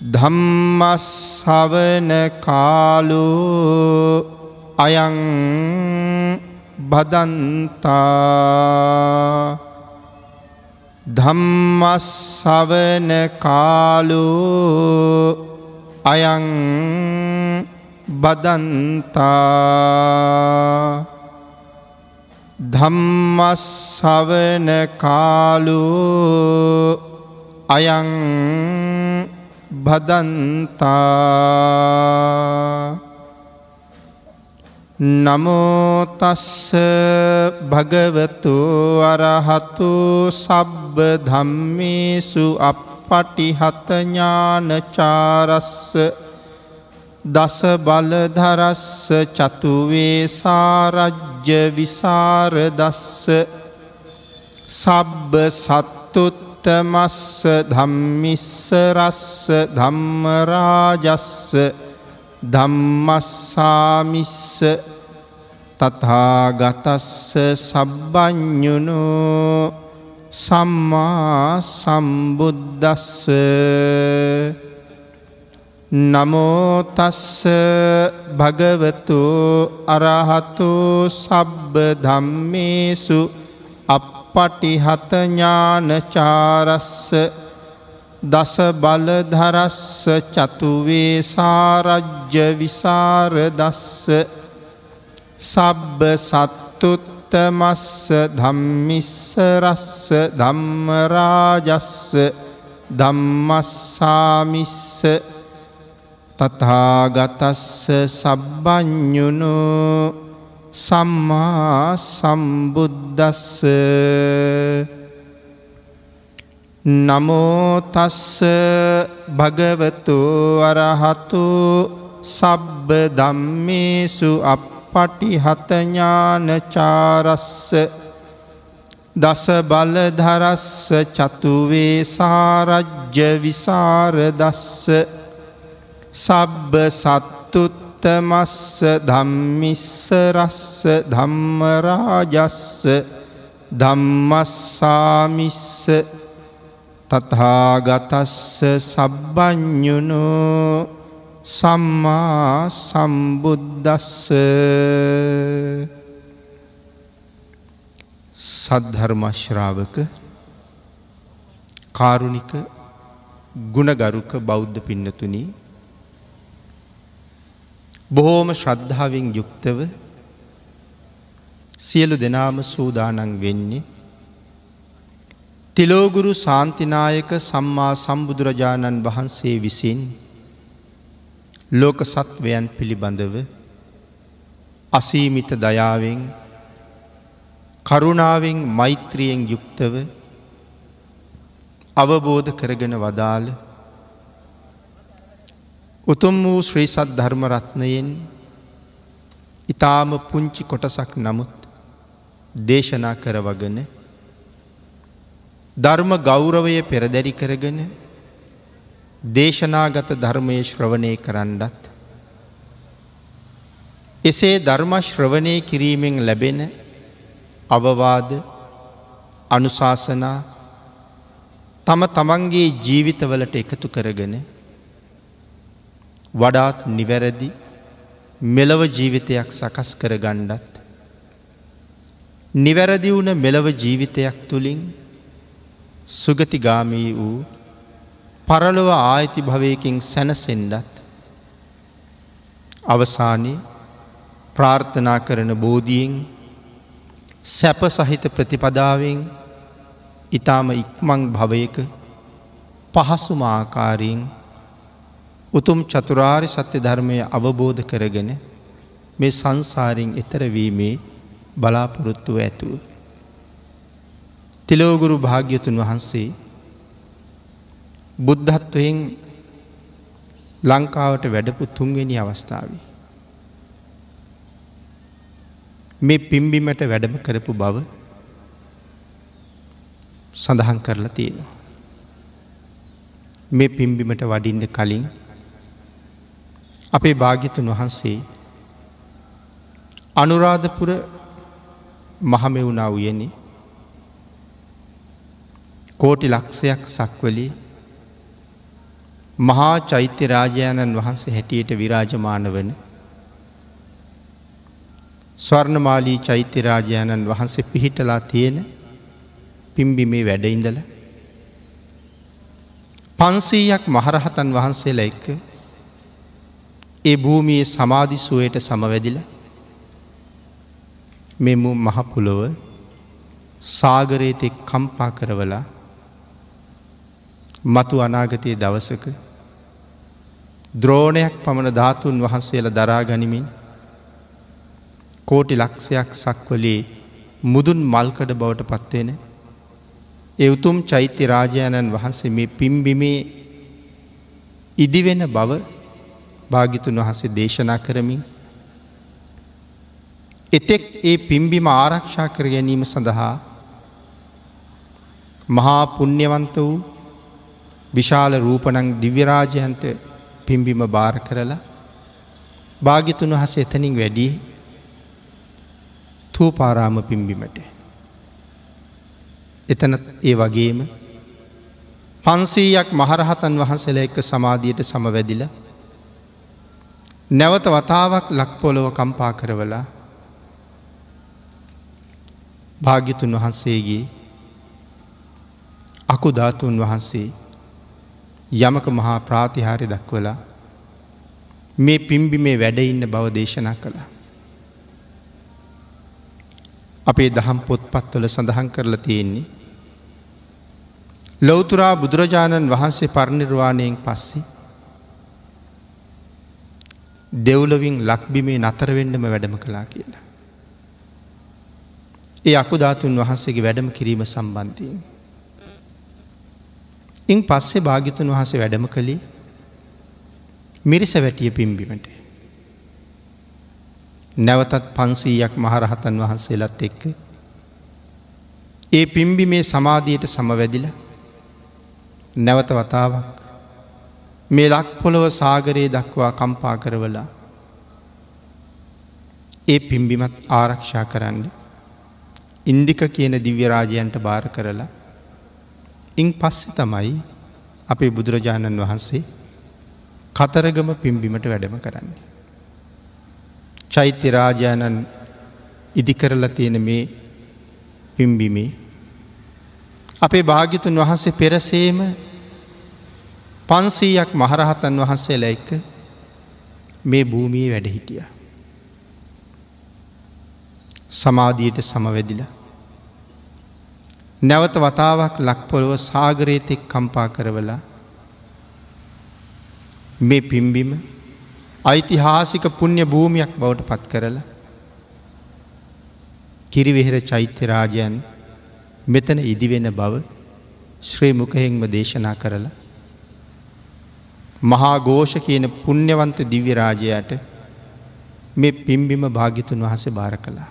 ධම්මස්සවන කාලු අයං බදන්තා. ධම්මස්සවන කාලු අයං බදන්තා. ධම්මස්සවන කාලු අයං බදන්තා නමෝතස්ස භගවතු අරහතු සබ්බ ධම්මේසු අප පටිහතඥානචාරස්ස දස බලධරස්ස චතුවේ සාරජ්‍ය විසාරදස්ස සබ්බ සත්තුත්තමස්ස ධම්මිස්සරස්ස ධම්මරාජස්ස ධම්මස්සාමිස්ස තථාගතස්ස සබ්බඥුනෝ සම්මා සම්බුද්දස්ස නමෝතස්ස භගවතු අරහතු සබ්බ ධම්මේසු අපපටිහතඥානචාරස්ස දස බලධරස්ස චතුවේ සාරජ්‍ය විසාරදස්ස සබ්බ සත්තුත් උත්තමස්ස ධම්මිස්සරස්ස ධම්මරාජස්ස ධම්මස්සාමිස්ස තථාගතස්ස සබ්බඥුනු සම්මා සම්බුද්දස්ස. නමෝතස්ස භගවතු අරහතු සබ්බ ධම්මේසු අප පටිහතඥානචාරස්ස දස බලධරස්ස චතුවේ සාරජ්‍ය විසාරදස්ස. සබ්බ සත්තුත්තමස්ස ධම්මිස්සරස්ස ධම්මරාජස්ස ධම්මස්සාමිස්ස තථාගතස්ස සබ්බඥුනෝ සම්මා සම්බුද්දස්ස. සද්ධර්මශ්‍රාවක කාරුණික ගුණගරුක බෞද්ධ පින්නතුනි බොහෝම ශ්‍රද්ධාවෙන් යුක්තව සියලු දෙනාම සූදානන් වෙන්නේ තිලෝගුරු සාන්තිනායක සම්මා සම්බුදුරජාණන් වහන්සේ විසින් ලෝක සත්වයන් පිළිබඳව අසීමිත දයාවෙන් කරුණාවෙන් මෛත්‍රියෙන් යුක්තව අවබෝධ කරගෙන වදාළ උතුම් වූ ශ්‍රී සත් ධර්මරත්නයෙන් ඉතාම පුංචි කොටසක් නමුත් දේශනා කරවගෙන ධර්ම ගෞරවය පෙරදැරි කරගෙන දේශනාගත ධර්මය ශ්‍රවණය කරන්නත්. එසේ ධර්මශ්‍රවණය කිරීමෙන් ලැබෙන අවවාද අනුශාසනා තම තමන්ගේ ජීවිතවලට එකතු කරගෙන වඩාත් නිවැරදි මෙලව ජීවිතයක් සකස් කර ගණ්ඩත්. නිවැරදි වුණ මෙලව ජීවිතයක් තුළින් සුගතිගාමී වූ පරලොව ආයිති භවයකින් සැනසෙන්ඩත්. අවසානයේ ප්‍රාර්ථනා කරන බෝධියෙන් සැප සහිත ප්‍රතිපදාවෙන් ඉතාම ඉක්මං භවයක පහසුම ආකාරයෙන් උතුම් චතුරාරි සත්‍ය ධර්මය අවබෝධ කරගෙන මේ සංසාරින් එතරවීමේ බලාපොරොත්තුව ඇතුව. තිලෝගුරු භාග්‍යතුන් වහන්සේ බුද්ධත්වයෙන් ලංකාවට වැඩපු තුන්වෙනි අවස්ථාව. මේ පිම්බිමට වැඩම කරපු බව සඳහන් කරලා තියෙනවා. මේ පිම්බිමට වඩින්න කලින් අපේ භාගිතුන් වහන්සේ අනුරාධපුර මහමෙවුනා උයනේ. කෝටි ලක්ෂයක් සක්වලී. මහා චෛත්‍ය රාජාණන් වහන්සේ හැටියට විරාජමාන වන ස්වර්ණමාලී චෛත්‍ය රාජාණන් වහන්සේ පිහිටලා තියෙන පිම්බිමේ වැඩඉඳල පන්සීයක් මහරහතන් වහන්සේලා එක්ක ඒ භූමියේ සමාධිසුවයට සමවැදිල මෙම මහපුලොව සාගරයතෙක් කම්පා කරවලා මතු අනාගතයේ දවසක ද්‍රෝණයක් පමණ ධාතුන් වහන්සේල දරා ගනිමින් කෝටි ලක්ෂයක් සක්වලේ මුදුන් මල්කඩ බවට පත්වෙන ඒ උතුම් චෛත්‍ය රාජාණන් වහන්සේ මේ පිම්බිමේ ඉදිවෙන බව භාගිතුන් වහසේ දේශනා කරමින් එතෙක් ඒ පිම්බිම ආරක්ෂා කර ගැනීම සඳහා මහා පුුණ්‍යවන්ත වූ විශාල රූපනං දිව්‍යරාජයන්ට පිම්බිම භාර කරලා භාගිතුන් වහස එතනින් වැඩි තූපාරාම පිම්බිමට. එතන ඒ වගේම පන්සීයක් මහරහතන් වහන්සේල එක්ක සමාධියට සමවැදිල නැවත වතාවක් ලක්පොලොව කම්පා කරවලා භාග්‍යතුන් වහන්සේගේ අකුධාතුන් වහන්සේ යමක මහා ප්‍රාතිහාරි දක්වලා මේ පිම්බි මේ වැඩඉන්න බව දේශනා කළා. අපේ දහම් පොත්පත්වල සඳහන් කරලා තියෙන්නේ. ලොවතුරා බුදුරජාණන් වහන්සේ පරණිර්වාණයෙන් පස්සේ දෙව්ලවින් ලක්බිමේ නතරවෙන්නම වැඩම කලා කියලා. ඒ අකුධාතුන් වහන්සේගේ වැඩම කිරීම සම්බන්ධයෙන්. ඉන් පස්සේ භාගිතුන් වහස වැඩම කළේ මිරිස වැටිය පිම්බිමට. නැවතත් පන්සීයක් මහරහතන් වහන්සේලත් එක්ක. ඒ පිම්බි මේ සමාධියයට සමවැදිල නැවත වතාවක් මේ ලක් පොළොව සාගරයේ දක්වා කම්පා කරවලා ඒ පිම්බිමත් ආරක්ෂා කරන්න ඉන්දික කියන දිව්‍යරාජයන්ට භාර කරලා ඉන් පස්සෙ තමයි අපේ බුදුරජාණන් වහන්සේ කතරගම පිම්බිමට වැඩම කරන්නේ. චෛත්‍ය රාජාණන් ඉදිකරලා තියෙන මේ පිම්බිමේ අපේ භාගිතුන් වහන්සේ පෙරසේම පන්සීයක් මහරහතන් වහන්සේ ලැයික්ක මේ භූමියේ වැඩ හිටිය. සමාධීයට සමවැදිලා නැවත වතාවක් ලක්පොළොව සාගරයතෙක් කම්පා කරවලා මේ පිම්බිම ඓතිහාසික පුුණ්‍ය භූමියක් බවට පත් කරලා කිරිවෙහෙර චෛත්‍යරාජයන් මෙතන ඉදිවෙන බව ශ්‍රී මුකහෙෙන්ම දේශනා කරලා මහා ගෝෂ කියන පුුණ්‍යවන්ත දිව්‍යරාජයට මේ පිම්බිම භාගිතුන් වහස භාර කළා.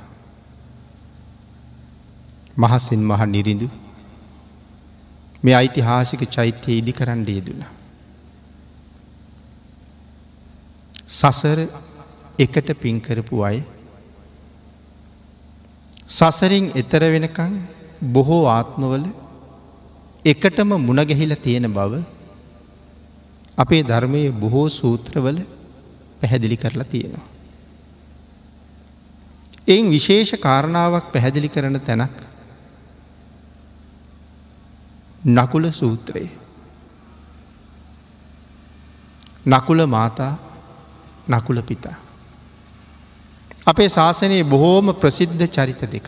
මහසින් මහ නිරිඳු මේ ඓතිහාසික චෛත්‍යය ඉදි කරන්න යෙදුන. සසර එකට පින්කරපු අය සසරින් එතර වෙනකං බොහෝ ආත්මවල එකටම මුණගැහිල තියෙන බව අපේ ධර්මය බොහෝ සූත්‍රවල පැහැදිලි කරලා තියෙනවා. එයින් විශේෂ කාරණාවක් පැහැදිලි කරන තැනක් නකුල සූත්‍රයේ. නකුල මාතා නකුල පිතා. අපේ ශාසනයේ බොහෝම ප්‍රසිද්ධ චරිත දෙක.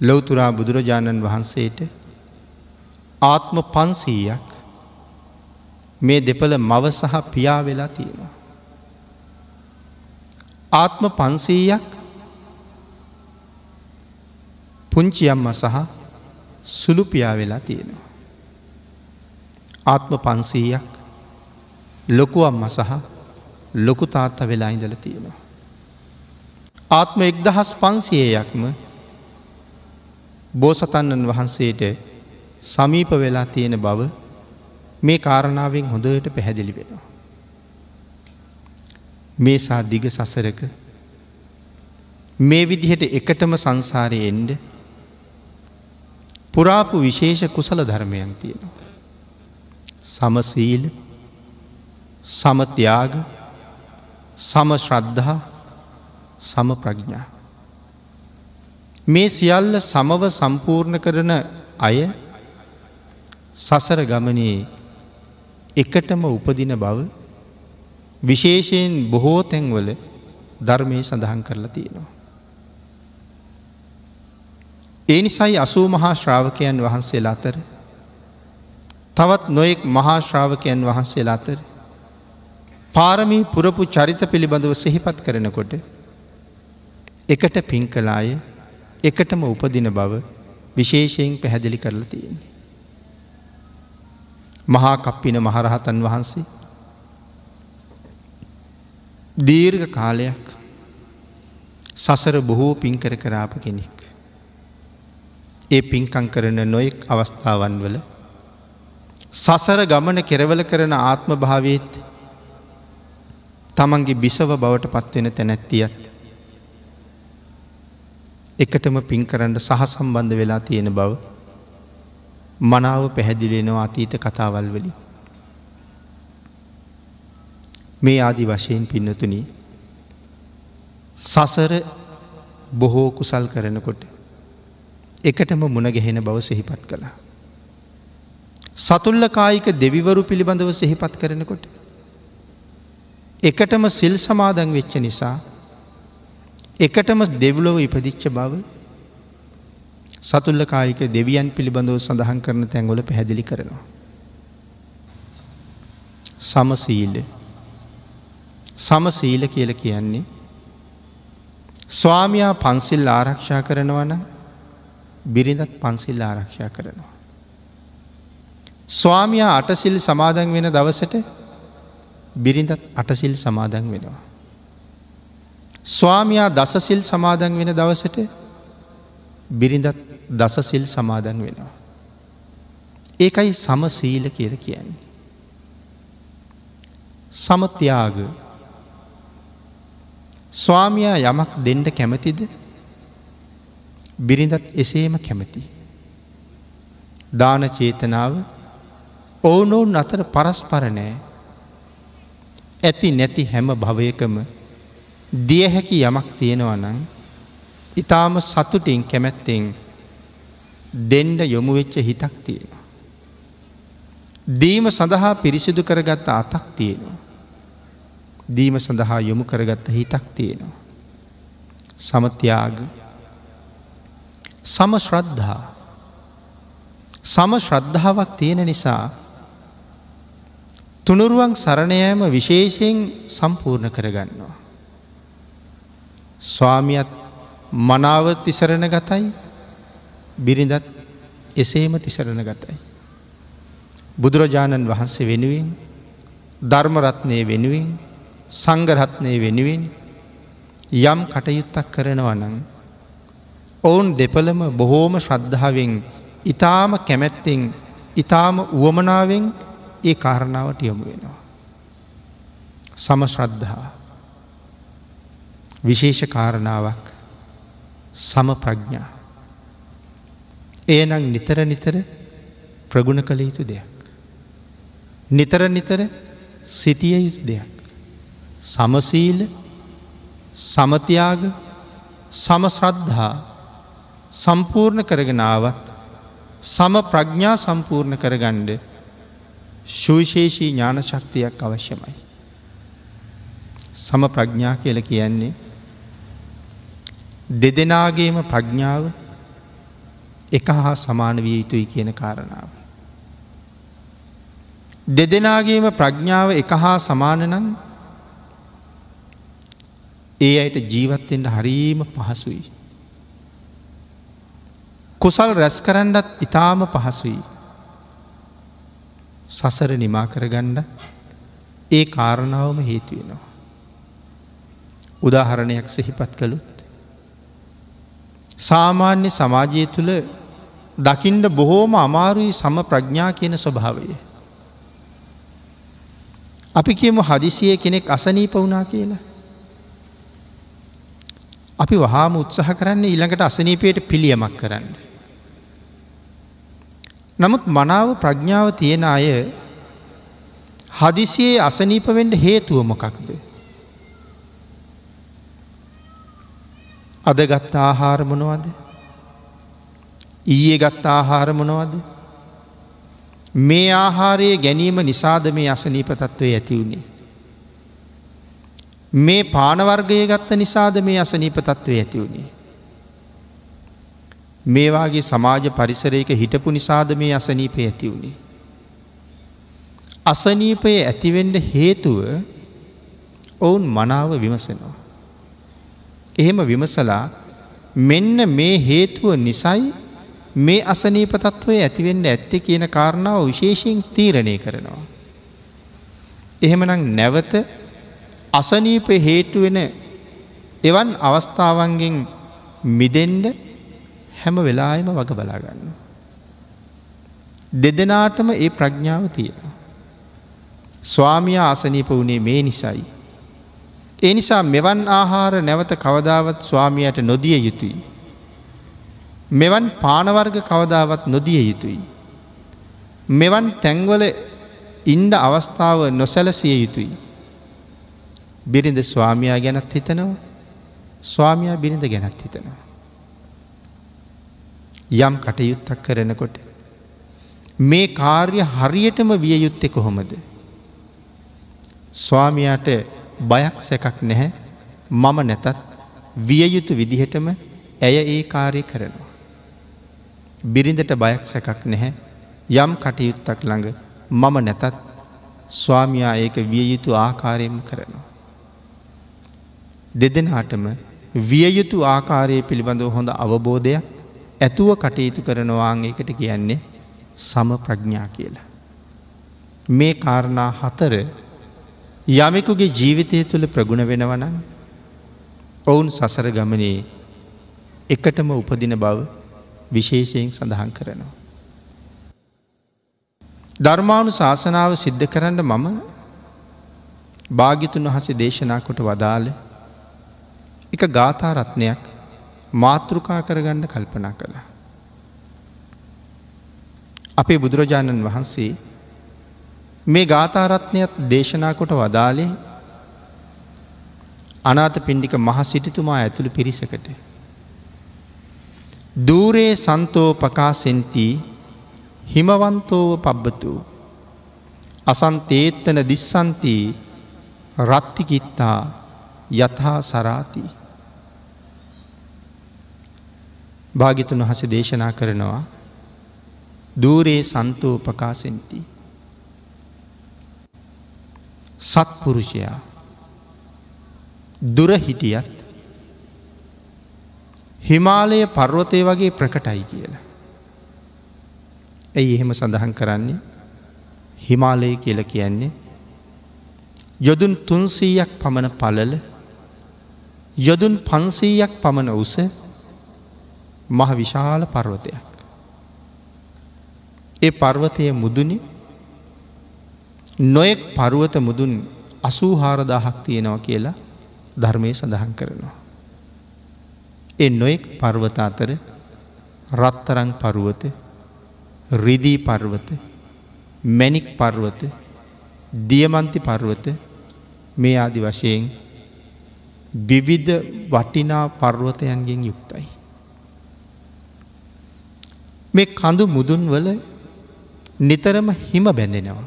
ලොවතුරා බුදුරජාණන් වහන්සේට ආත්ම පන්සීයක් මේ දෙපළ මව සහ පියා වෙලා තියෙනවා. ආත්ම පන්සීයක් පුංචියම්ම සහ සුළු පියා වෙලා තියෙනවා. ආත්ම පන්සීයක් ලොකුවම්ම සහ ලොකු තාත්ත වෙලා ඉඳල තියෙනවා. ආත්ම එක්දහස් පන්සියයක්ම බෝසතන්නන් වහන්සේට සමීප වෙලා තියෙන බව මේ කාරණාවෙන් හොඳට පැහැදිලි වෙනවා. මේසා දිග සසරක මේ විදිහට එකටම සංසාරය එන්ඩ පුරාපු විශේෂ කුසල ධර්මයන් තියෙනවා. සමසීල සමත්‍යයාග සමශ්‍රද්ධහා සම ප්‍රඥා. මේ සියල්ල සමව සම්පූර්ණ කරන අය සසර ගමනේ එකටම උපදින බව විශේෂයෙන් බොහෝ තැන්වල ධර්මය සඳහන් කරලා තියෙනවා. ඒ නිසයි අසූ මහා ශ්‍රාවකයන් වහන්සේලා අතර තවත් නොයෙක් මහා ශ්‍රාවකයන් වහන්සේලා අතර පාරමී පුරපු චරිත පිළිබඳව සෙහිපත් කරනකොට එකට පින් කලාය එකටම උපදින බව විශේෂයෙන් පැහැදිලි කරලා තියෙන්නේ. මහා කප්පින මහරහතන් වහන්සේ දීර්ඝ කාලයක් සසර බොහෝ පින්කර කරාප කෙනෙක්. ඒ පින්කං කරන නොයෙක් අවස්ථාවන් වල සසර ගමන කෙරවල කරන ආත්ම භාවීත් තමන්ගේ බිසව බවට පත්වෙන තැනැත්තියත්. එකටම පින් කරන්න සහ සම්බන්ධ වෙලා තියෙන බව මනාව පැහැදිලෙනවා අතීත කතාවල් වලින්. මේ ආදි වශයෙන් පින්නතුන සසර බොහෝ කුසල් කරනකොට එකටම මුණගැහෙන බව සෙහිපත් කළා. සතුල්ල කායික දෙවිවරු පිළිබඳව සෙහිපත් කරනකොට එකටම සිල් සමාදන් වෙච්ච නිසා එකටම දෙව්ලොව ඉපදිච්ච බව සතුල්ල කායික දෙවියන් පිළිබඳව සඳහන් කරන තැන්ගොල පැහැදිලි කරනවා. සමසීල සමසීල කියල කියන්නේ ස්වාමයා පන්සිල් ආරක්ෂා කරනවන බිරිඳත් පන්සිල් ආරක්ෂා කරනවා. ස්වාමයා අටසිල් සමාදන් වෙන දවසට බිරිඳත් අටසිල් සමාදන් වෙනවා. ස්වාමයා දසසිල් සමාදන් වෙන දවසට බිරිඳත් දසසිල් සමාදන් වෙනවා. ඒකයි සමසීල කියල කියන්නේ. සමත්‍යයාග ස්වාමයා යමක් දෙන්ඩ කැමතිද බිරිඳත් එසේම කැමති. දාන චේතනාව ඔවුනොවුන් අතර පරස්පරනෑ ඇති නැති හැම භවයකම දිය හැකි යමක් තියෙනවනං ඉතාම සතුටින් කැමැත්තෙන් දෙන්ඩ යොමුවෙච්ච හිතක් තියෙනවා. දීම සඳහා පිරිසිදු කරගත්ත අතක් තියෙනවා. දීම සඳහා යොමු කරගත්ත හිතක් තියෙනවා. සමත්‍යයාග සම ශ්‍රද්ධහා සම ශ්‍රද්ධාවක් තියෙන නිසා තුනුරුවන් සරණයෑම විශේෂයෙන් සම්පූර්ණ කරගන්නවා. ස්වාමියත් මනාව තිසරණ ගතයි බිරිඳත් එසේම තිසරණ ගතයි. බුදුරජාණන් වහන්සේ වෙනුවෙන් ධර්මරත්නය වෙනුවෙන් සංගරත්නය වෙනුවෙන් යම් කටයුත්තක් කරනවනං ඔවුන් දෙපළම බොහෝම ශ්‍රද්ධාවෙන් ඉතාම කැමැත්තෙන් ඉතාම වුවමනාවෙන් ඒ කාරණාවට යොමු වෙනවා. සමශ්‍රද්ධහා විශේෂ කාරණාවක් සම ප්‍රඥා. ඒනං නිතර නිතර ප්‍රගුණ කළ යුතු දෙයක්. නිතර නිතර සිටිය යුතු දෙයක්. සමසීල සමතියාග සමශ්‍රද්ධහා සම්පූර්ණ කරගෙනාවත් සම ප්‍රඥා සම්පූර්ණ කරගණ්ඩ සුවිශේෂී ඥාන ශක්තියක් අවශ්‍යමයි. සම ප්‍රඥා කියල කියන්නේ දෙදෙනාගේම ප්‍රඥාව එක හා සමාන විය යුතුයි කියන කාරණාව. දෙදෙනාගේම ප්‍රඥාව එක හා සමානනම් ඒ අයට ජීවත්තෙන්ට හරීම පහසුයි. කුසල් රැස් කරන්නත් ඉතාම පහසුයි. සසර නිමා කරගන්න ඒ කාරණාවම හේතුවෙනවා. උදාහරණයක් සිහිපත් කළුත්. සාමාන්‍ය සමාජය තුළ දකිින්ට බොහෝම අමාරුයි සම ප්‍රඥා කියන ස්වභාවය. අපි කියමු හදිසිය කෙනෙක් අසනීප වුණා කියලා. අපි වහාම උත්සාහ කරන්නේ ඊළඟට අසනීපයට පිළියමක් කරන්න. නමුත් මනාව ප්‍රඥාව තියෙන අය හදිසියේ අසනීපවෙන්ට හේතුව මොකක්ද. අද ගත්ත ආහාර මොනවද. ඊයේ ගත්ත ආහාර මොනවද. මේ ආහාරයේ ගැනීම නිසාද මේ අසනීප තත්ත්වය ඇතිවුණේ. මේ පානවර්ගය ගත්ත නිසාද මේ අසනීප තත්ත්වය ඇතිවුණේ. මේවාගේ සමාජ පරිසරයක හිටපු නිසාද මේ අසනීපය ඇතිවුණේ. අසනීපය ඇතිවෙන්ඩ හේතුව ඔවුන් මනාව විමසනවා. එහෙම විමසලා මෙන්න මේ හේතුව නිසයි මේ අසනීප තත්ත්වය ඇතිවෙන්න ඇත්තේ කියන කාරණාව විශේෂයෙන් තීරණය කරනවා. එහෙමනම් නැවත අසනීප හේතුවෙන එවන් අවස්ථාවන්ගෙන් මිදෙන්ඩ හැම වෙලායම වග බලාගන්න. දෙදෙනාටම ඒ ප්‍රඥාව තියෙන. ස්වාමියා ආසනීප වුණේ මේ නිසයි. ඒ නිසා මෙවන් ආහාර නැවත කවදාවත් ස්වාමියයට නොදිය යුතුයි. මෙවන් පානවර්ග කවදාවත් නොදිය යුතුයි. මෙවන් තැන්වල ඉන්ඩ අවස්ථාව නොසැලසිය යුතුයි. බිරිඳ ස්වාමයා ගැනත් හිතනවා ස්වාමයා බිරිඳ ගැනත් හිතනවා. යම් කටයුත්තක් කරනකොට මේ කාර්ය හරියටම විය යුත්තෙ කොහොමද. ස්වාමයාට බයක් සැකක් නැහැ මම නැතත් විය යුතු විදිහටම ඇය ඒ කාරය කරනවා. බිරිඳට බයක් සැකක් නැහැ යම් කටයුත්තක් ළඟ මම නැතත් ස්වාමයා ඒක විය යුතු ආකාරයෙන් කරනවා. දෙදෙනාටම විය යුතු ආකාරය පිළිබඳව හොඳ අවබෝධයක් ඇතුව කටයුතු කරනවාංගේකට කියන්නේ සම ප්‍රඥා කියලා. මේ කාරණා හතර යමෙකුගේ ජීවිතය තුළ ප්‍රගුණ වෙනවනන් ඔවුන් සසර ගමනේ එකටම උපදින බව විශේෂයෙන් සඳහන් කරනවා. ධර්මාණු ශාසනාව සිද්ධ කරන්න මම භාගිතුන් වහසේ දේශනා කොට වදාළ එක ගාථාරත්නයක් මාතෘකා කරගන්න කල්පනා කළා. අපේ බුදුරජාණන් වහන්සේ මේ ගාථාරත්නයත් දේශනා කොට වදාලේ අනාත පින්ඩික මහ සිටිතුමා ඇතුළු පිරිසකට. දූරේ සන්තෝ පකාසෙන්ති හිමවන්තෝව පබ්බතු. අසන්තේත්තන දිස්සන්ති රත්තිකිත්තා යථහා සරාති. භාගිතුන් වහස දේශනා කරනවා දූරේ සන්තෝ පකාසෙන්තිී. සත්පුරුෂයා දුර හිටියත් හිමාලය පර්වතය වගේ ප්‍රකටයි කියලා. ඇයි එහෙම සඳහන් කරන්නේ හිමාලය කියල කියන්නේ යොදුන් තුන්සීයක් පමණ පලල යොදුන් පන්සීයක් පමණ උස මහ විශාල පර්වතයක්. ඒ පර්වතය මුදුනි නොයෙක් පරුවත මුදුන් අසූහාරදාහක් තියෙනවා කියලා ධර්මය සඳහන් කරනවා. එ නොයෙක් පර්වත අතර රත්තරං පරුවත රිදී පර්වත මැනික් පර්වත දියමන්ති පර්වත මේ ආදි වශයෙන් විවිධ වටිනා පර්වතයන්ගෙන් යුක්තයි. මේ කඳු මුදුන් වල නිතරම හිම බැඳෙනවා.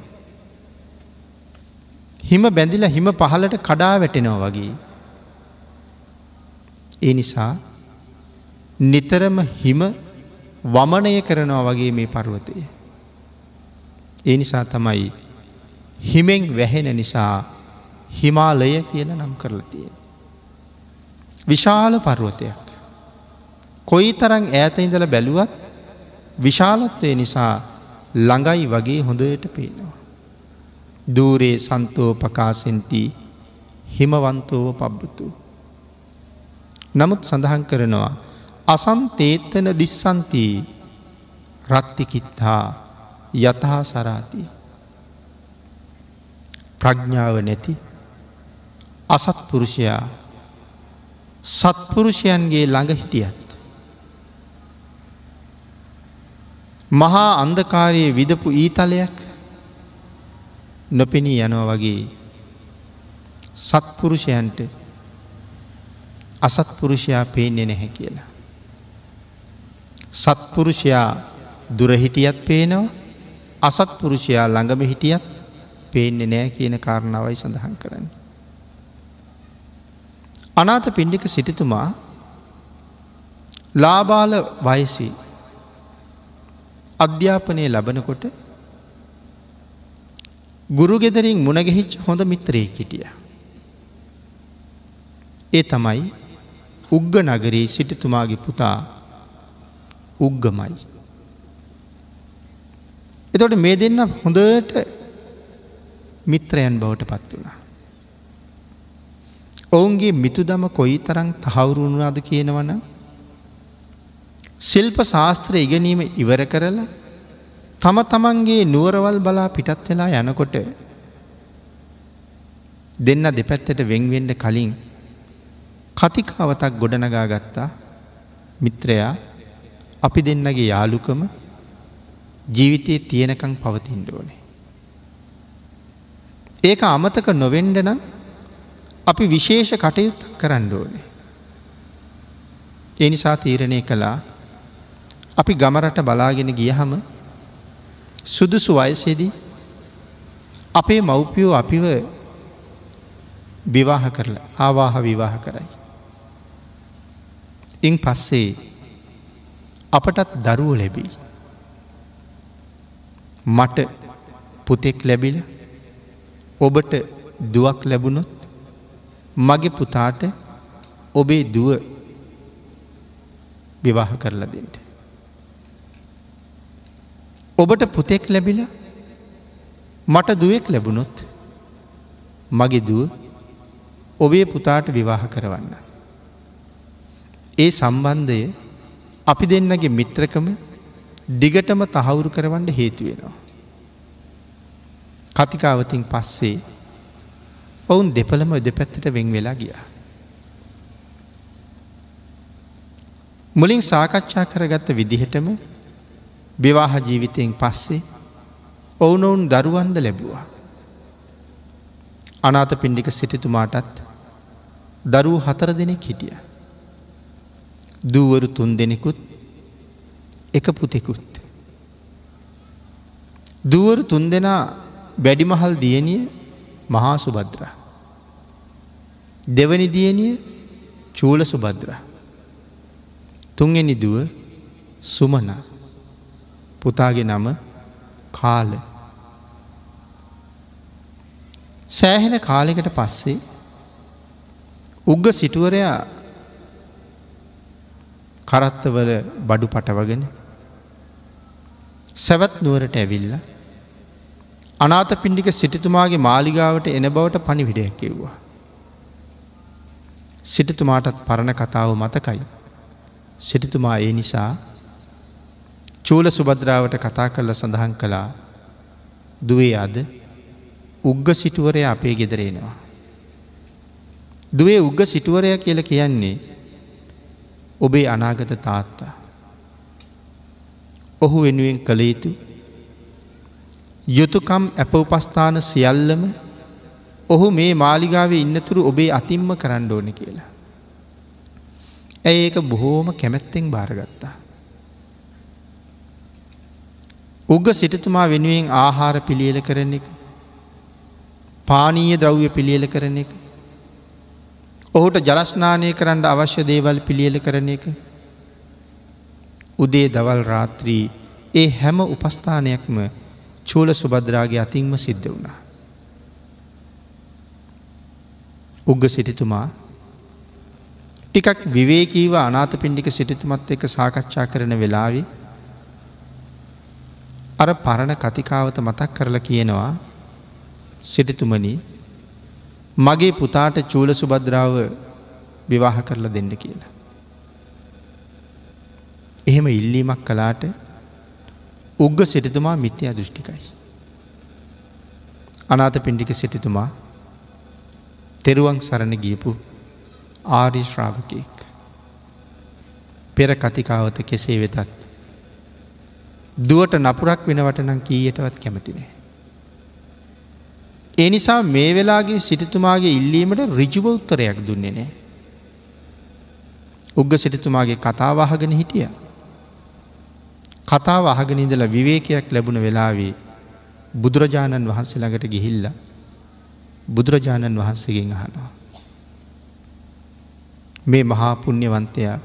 හිම බැඳිලා හිම පහලට කඩා වැටෙනවා වගේ. ඒ නිසා නිතරම හිම වමනය කරනවා වගේ මේ පර්වතය. ඒ නිසා තමයි හිමෙන් වැහෙන නිසා හිමාලය කියන නම් කරලතිය. විශාල පර්වතයක්. කොයි තරං ඈත ඉඳල බැලුවත් විශාලත්වය නිසා ළඟයි වගේ හොඳට පේනවා. දූරේ සන්තෝ පකාසෙන්ති හිමවන්තෝව පබ්බතු. නමුත් සඳහන් කරනවා අසන්තේත්තන දිස්සන්තිී රත්තිකිත්හා යතහා සරාති. ප්‍රඥ්ඥාව නැති අසත්පුරුෂයා සත්පුරුෂයන්ගේ ළඟ හිටියත්. මහා අන්දකාරයේ විදපු ඊතලයක් නොපෙනී යනව වගේ සත්පුරුෂයන්ට අසත්පුරුෂයා පේන්නේ නැහැ කියලා. සත්පුරුෂයා දුරහිටියත් පේනවා අසත්පුරුෂයා ළඟම හිටියත් පේන්නේ නෑ කියන කාරණාවයි සඳහන් කරන්න. අනාත පිණ්ඩික සිටිතුමා ලාබාල වයසි අධ්‍යාපනය ලබනකොට ගුරු ගෙදරින් මුණගෙහිච් හොඳ මිත්‍රයේ හිටිය. ඒ තමයි උග්ග නගරී සිටිතුමාගේ පුතා උග්ගමයි. එතොට මේ දෙන්න හොඳට මිත්‍රයන් බවට පත් වුණා. ඔවුන්ගේ මිතුදම කොයි තරං තහවුරුණුනාද කියනවන ශිල්ප ශාස්ත්‍ර ඉගෙනීම ඉවර කරලා තම තමන්ගේ නුවරවල් බලා පිටත් වෙලා යනකොට දෙන්න දෙපැත්තට වෙංවෙන්ඩ කලින් කතිකාවතක් ගොඩනගා ගත්තා මිත්‍රයා අපි දෙන්නගේ යාලුකම ජීවිතයේ තියෙනකං පවතින්ට ඕනේ. ඒක අමතක නොවෙන්ඩ නම් අපි විශේෂ කටයුත්ත කරන්න ඕනේ. එනිසා තීරණය කළා අපි ගමරට බලාගෙන ගියහම සුදුසු වයසේදී අපේ මව්පියෝ අපිව විවාහ කරලා ආවාහ විවාහ කරයි. ඉන් පස්සේ අපටත් දරුව ලැබී. මට පුතෙක් ලැබිල ඔබට දුවක් ලැබුණොත් මගේ පුතාට ඔබේ දුව විවාහ කරලා දෙට. ඔබට පුතෙක් ලැබිල මට දුවෙක් ලැබුණොත් මගේ දුව ඔබේ පුතාට විවාහ කරවන්න. ඒ සම්බන්ධය අපි දෙන්නගේ මිත්‍රකම දිගටම තහවුරු කරවන්න හේතුවෙනවා. කතිකාවතින් පස්සේ ඔවුන් දෙපළම දෙපැත්තට වෙන් වෙලා ගිය. මුලින් සාකච්ඡා කරගත්ත විදිහටම විවාහ ජීවිතයෙන් පස්සේ ඔවුනොවුන් දරුවන්ද ලැබවා. අනාත පින්ඩික සිටිතුමාටත් දරුව හතර දෙනෙක් හිටිය. දූවරු තුන් දෙනෙකුත් එක පුතෙකුත්. දුවරු තුන් දෙනා වැඩිමහල් දියණිය මහා සුබද්‍ර. දෙවනි දියණිය චූල සුබද්‍ර. තුන්ගනි දුව සුමන පුතාගේ නම කාල. සෑහෙන කාලෙකට පස්සේ උග්ග සිටුවරයා කරත්තවල බඩු පටවගෙන සැවත් නුවරට ඇවිල්ල අනාත පින්ඩික සිටිතුමාගේ මාලිගාවට එන බවට පණිවිඩයක් කිව්වා. සිටිතුමාටත් පරණ කතාව මතකයි. සිටිතුමා ඒ නිසා චූල සුබද්‍රාවට කතා කරල සඳහන් කළා දුවේ අද උග්ග සිටුවරය අපේ ගෙදරෙනවා. දුවේ උග්ග සිටුවරය කියල කියන්නේ ඔබේ අනාගත තාත්තා. ඔහු වෙනුවෙන් කළ යුතු යුතුකම් ඇප උපස්ථාන සියල්ලම ඔහු මේ මාලිගාවේ ඉන්නතුරු ඔබේ අතිම්ම කරන්න ඕන කියලා. ඇය ඒක බොහෝම කැමැත්තෙන් භාරගත්තා. උග්ග සිටතුමා වෙනුවෙන් ආහාර පිළියල කරන එක පානීය ද්‍රව්‍ය පිළියල කරන එක ඔහුට ජලස්නානය කරන්න අවශ්‍ය දේවල් පිළියල කරන එක උදේ දවල් රාත්‍රී ඒ හැම උපස්ථානයක්ම චූල සුබද්‍රාගේ අතින්ම සිද්ධ වුණා. උග්ග සිටිතුමා ටිකක් විවේකීව අනාත පින්ඩික සිටිතුමත් එක සාකච්ඡා කරන වෙලාවි අර පරණ කතිකාවත මතක් කරලා කියනවා සිටිතුමනී මගේ පුතාට චූල සුබද්‍රාව විවාහ කරලා දෙන්න කියලා. එහෙම ඉල්ලීමක් කලාට උග්ග සිටිතුමා මිත්‍යයා දෘෂ්ටිකයි. අනාත පින්ඩික සිටිතුමා තෙරුවන් සරණ ගියපු ආරි ශ්‍රාවකයෙක්. පෙර කතිකාවත කෙසේ වෙතත්. දුවට නපුරක් වෙනවට නම් කීයටවත් කැමතිනේ. ඒ නිසා මේ වෙලාගේ සිටිතුමාගේ ඉල්ලීමට රිජුව උත්තරයක් දුන්නේ නෑ. උග්ග සිටිතුමාගේ කතාව අහගෙන හිටිය. කතාව අහගෙන ඉඳලා විවේකයක් ලැබුණ වෙලාවේ බුදුරජාණන් වහන්සේ ළඟට ගිහිල්ල බුදුරජාණන් වහන්සේගෙන් අහනවා. මේ මහා පුුණ්‍යවන්තයා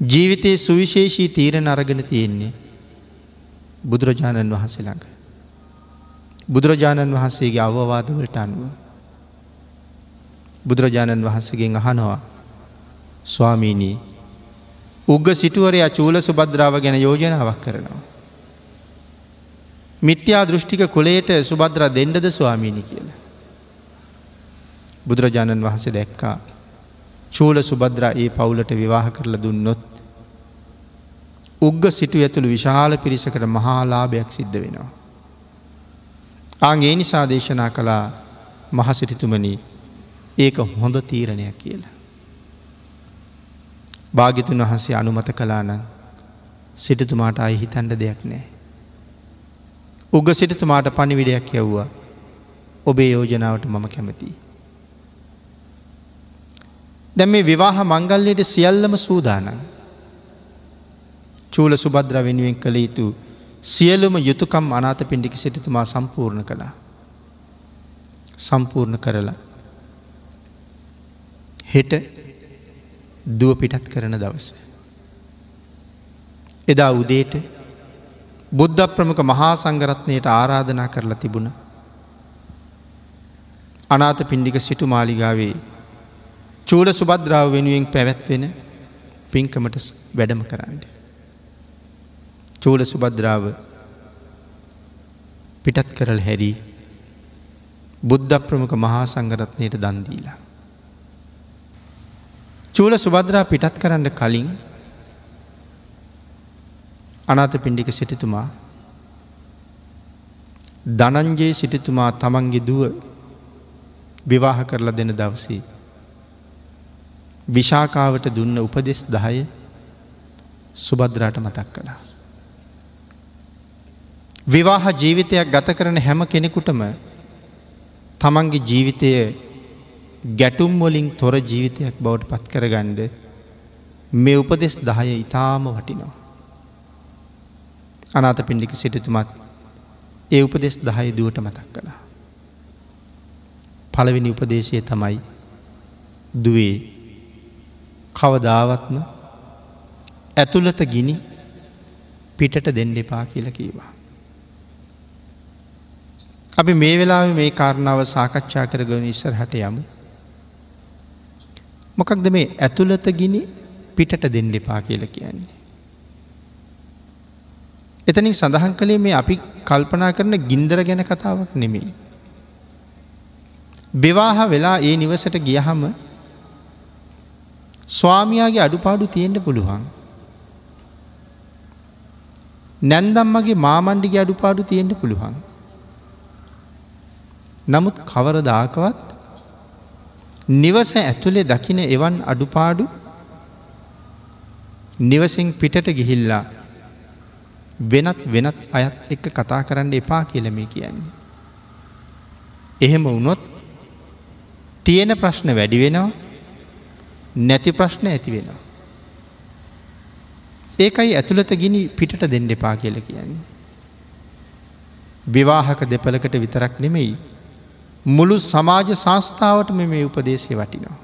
ජීවිතයේ සුවිශේෂී තීරණ අරගෙන තියෙන්නේ බුදුරජාණන් වහන්සේ ළඟ. බුදුරජාණන් වහන්සේගේ අවවාදවලට අනුව. බුදුරජාණන් වහන්සේගෙන් අහනවා ස්වාමීනී උග්ග සිටුවරයා චූල සුබද්‍රාව ගැන යෝජනාවක් කරනවා. මිත්‍යා දෘෂ්ටික කුලේට සුබද්‍ර දෙන්නද ස්වාමීණි කියලා. බුදුරජාණන් වහන්සේ දැක්කා චූල සුබද්‍රා ඒ පවුලට විවාහ කරලා දුන්නොත් උග්ග සිටු ඇතුළු විශාල පිරිසකට මහාලාභයක් සිද්ධ වෙනවා. ආං ඒ නිසා දේශනා කළා මහසිරිතුමනී ඒක හොඳ තීරණයක් කියලා. භාගිතුන් වහන්සේ අනුමත කලා නම් සිටතුමාට අයි හිතන්ඩ දෙයක් නෑ. උග සිටතුමාට පණිවිඩයක් යව්වා ඔබේ යෝජනාවට මම කැමතියි. දැම් මේ විවාහ මංගල්ලයට සියල්ලම සූදානන්. චූල සුබද්‍ර වෙනුවෙන් කළ යුතු සියලුම යුතුකම් අනාත පින්ඩිකි සිටිතුමා සම්පූර්ණ කළා. සම්පූර්ණ කරලා. හෙට දුව පිටත් කරන දවස. එදා උදේට බුද්ධ ප්‍රමුඛ මහා සංගරත්නයට ආරාධනා කරලා තිබුණ. අනාත පින්ඩික සිටු මාලිගාවේ චූල සුබද්‍රාව වෙනුවෙන් පැවැත්වෙන පින්කමට වැඩම කරන්න. චූල සුබද්‍රාව පිටත් කරල් හැරී බුද්ධ ප්‍රමුඛ මහා සංගරත්නයට දන්දීලා. චූල සුබද්‍රා පිටත් කරන්න කලින් අනාත පින්ඩික සිටිතුමා දනංජයේ සිටිතුමා තමන්ගේ දුව විවාහ කරලා දෙන දවසේ. විශාකාවට දුන්න උපදෙස් දහය සුබද්‍රාට මතක් කළා. විවාහ ජීවිතයක් ගත කරන හැම කෙනෙකුටම තමන්ගේ ජීවිතය ගැටුම් වලින් තොර ජීවිතයක් බවට පත් කරගණ්ඩ මේ උපදෙස් දහය ඉතාම වටිනවා. අනාත පින්ඩික සිටිතුමත් ඒ උපදෙස් දහය දුවට මතක් කළා. පළවෙනි උපදේශය තමයි දුවේ කවදාවත්ම ඇතුළත ගිනි පිටට දෙන්න එපා කියල කීවා. අපි මේ වෙලා මේ කාරණාව සාකච්ඡා කරගන ඉස්සර හට යමු. මොකක්ද මේ ඇතුළත ගිනි පිටට දෙන්න එපා කියල කියන්නේ. එතනින් සඳහන් කළේ මේ අපි කල්පනා කරන ගින්දර ගැන කතාවක් නෙමෙයි. බෙවාහ වෙලා ඒ නිවසට ගියහම ස්වාමයාගේ අඩුපාඩු තියෙන්ට පුළුවන්. නැන්දම්මගේ මාමණ්ඩිගේ අඩුපාඩු තියෙන්ට පුළුවන්. නමුත් කවරදාකවත් නිවස ඇතුළේ දකින එවන් අඩුපාඩු නිවසින් පිටට ගිහිල්ලා වෙනත් වෙනත් අයත් එක්ක කතා කරන්න එපා කියලමේ කියන්නේ. එහෙම වුණොත් තියෙන ප්‍රශ්න වැඩි වෙනවා නැති ප්‍රශ්න ඇති වෙනවා. ඒකයි ඇතුළත ගිනි පිටට දෙන්න එපා කියල කියන්නේ. විවාහක දෙපලකට විතරක් නෙමෙයි මුළු සමාජ සංස්ථාවට මේ උපදේශය වටිනවා.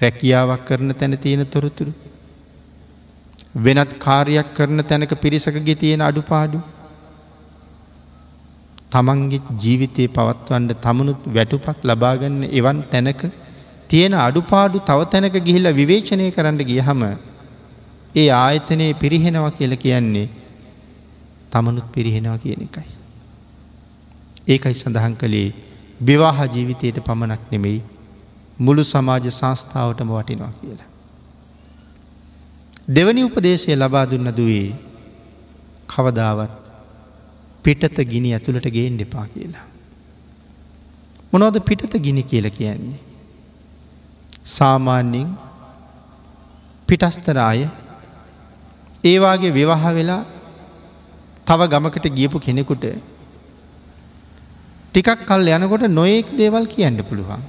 රැකියාවක් කරන තැන තියෙන තොරතුරු. වෙනත් කාර්යක් කරන තැනක පිරිසකගේ තියෙන අඩුපාඩු. තමන්ගේ ජීවිතය පවත්වන්ට තමනුත් වැටුපක් ලබාගන්න එවන් තැනක තියෙන අඩුපාඩු තව තැනක ගිහිල්ල විවේචනය කරන්න ගියහම ඒ ආයතනයේ පිරිහෙනවා කියල කියන්නේ තමනුත් පිරිහෙනවා කියන එකයි. ඒකයි සඳහන් කළේ විවාහ ජීවිතයට පමණක් නෙමෙයි මුළු සමාජ සංස්ථාවටම වටිනවා කියලා. දෙවනි උපදේශය ලබා දුන්න දුවේ කවදාවත් පිටත ගිනි ඇතුළට ගේන් දෙපා කියලා. මොනවද පිටත ගිනි කියල කියන්නේ. සාමාන්‍යෙන් පිටස්තර අය ඒවාගේ විවාහ වෙලා තව ගමකට ගියපු කෙනෙකුට ටිකක් කල් යනකොට නොයෙක් දේවල් කියන්න පුළුවන්.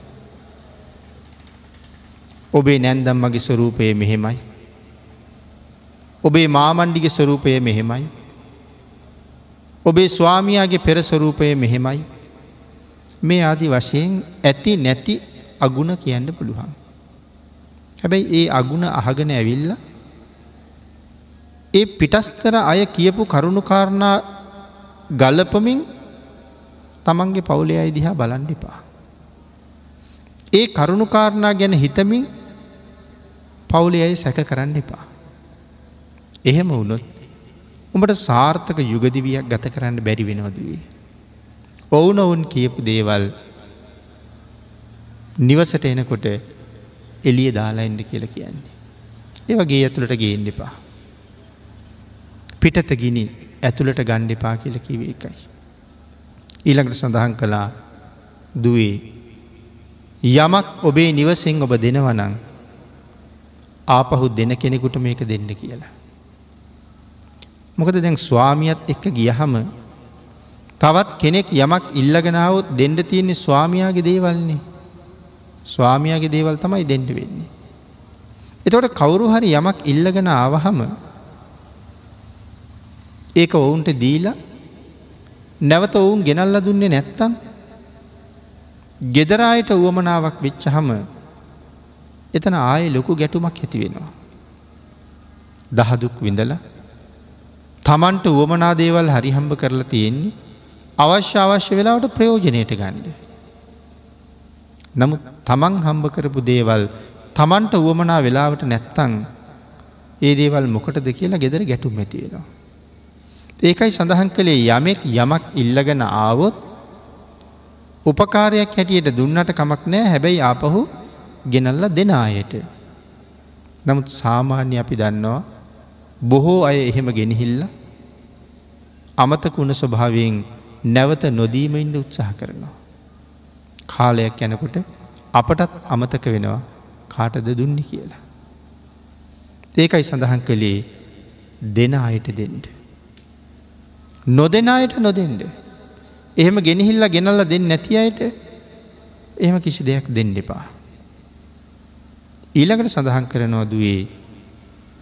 ඔබේ නැන්දම් මගේ ස්වරූපය මෙහෙමයි. ඔබේ මාමණ්ඩිගේ ස්වරූපය මෙහෙමයි. ඔබේ ස්වාමියාගේ පෙර ස්වරූපය මෙහෙමයි. මේ ආදි වශයෙන් ඇති නැති අගුණ කියන්න පුළුවන්. හැබැයි ඒ අගුණ අහගෙන ඇවිල්ල ඒ පිටස්තර අය කියපු කරුණුකාරණා ගල්ලපමින් තමන්ගේ පවුලේ අයි දිහා බලන්ඩ එපා. ඒ කරුණුකාරණා ගැන හිතමින් පවුලේ අයි සැක කරන්න එපා. එහෙම වුණොත් උඹට සාර්ථක යුගදිවියක් ගත කරන්න බැරි වෙනවදවේ. ඔවුනොවුන් කියපු දේවල් නිවසට එනකොට එලිය දාලා එන්ඩ කියල කියන්නේ. ඒවගේ ඇතුළට ගේන්න එපා. පිටත ගිනි ඇතුළට ගණ්ඩෙපා කියල කිවේ එකයි. ඊළඟට සඳහන් කළා දුවේ යමක් ඔබේ නිවසෙන් ඔබ දෙනවනං ආපහු දෙන කෙනෙකුට මේක දෙන්න කියලා. මොකද දැන් ස්වාමියත් එක්ක ගියහම තවත් කෙනෙක් යමක් ඉල්ලගෙනාවත් දෙන්ඩ තියෙන්නේ ස්වාමයාගේ දේවල්න්නේ ස්වාමයාගේ දේවල් තමයි දෙන්ඩ වෙන්නේ. එතවට කවුරු හරි යමක් ඉල්ලගෙන ආවහම ඒක ඔවුන්ට දීලා නැවත ඔවුන් ගෙනල්ල දුන්නේ නැත්තම් ගෙදරායට වුවමනාවක් වෙච්චහම එතන ආය ලොකු ගැටුමක් ඇති වෙනවා. දහදුක් විඳලා තමන්ට වුවමනා දේවල් හරිහම්බ කරලා තියෙන්නේ අවශ්‍ය අවශ්‍ය වෙලාවට ප්‍රයෝජනයට ගණ්ඩ. නමුත් තමන් හම්බ කරපු දේවල් තමන්ට වුවමනා වෙලාවට නැත්තං ඒ දේවල් මොකටද කියලා ගෙදර ගැටුම් ඇතිවෙනවා. ඒකයි සඳහන් කළේ යමෙක් යමක් ඉල්ලගෙන ආවොත් උපකාරයක් හැටියට දුන්නට කමක් නෑ හැබැයි ආපහු ගෙනල්ල දෙන අයට. නමුත් සාමාන්‍ය අපි දන්නවා බොහෝ අය එහෙම ගෙනහිල්ල අමතකුණ ස්වභාවයෙන් නැවත නොදීම ඉන්න උත්සාහ කරනවා. කාලයක් යැනකොට අපටත් අමතක වෙනවා කාටද දුන්නේ කියලා. ඒකයි සඳහන් කළේ දෙන අයට දෙන්ට. නොදෙන අයට නොදෙන්ට. එහෙම ගෙනහිල්ලා ගෙනල්ල දෙන්න නැති අයට එහෙම කිසි දෙයක් දෙන්න එපා. ඊළඟට සඳහන් කරනවා දුවේ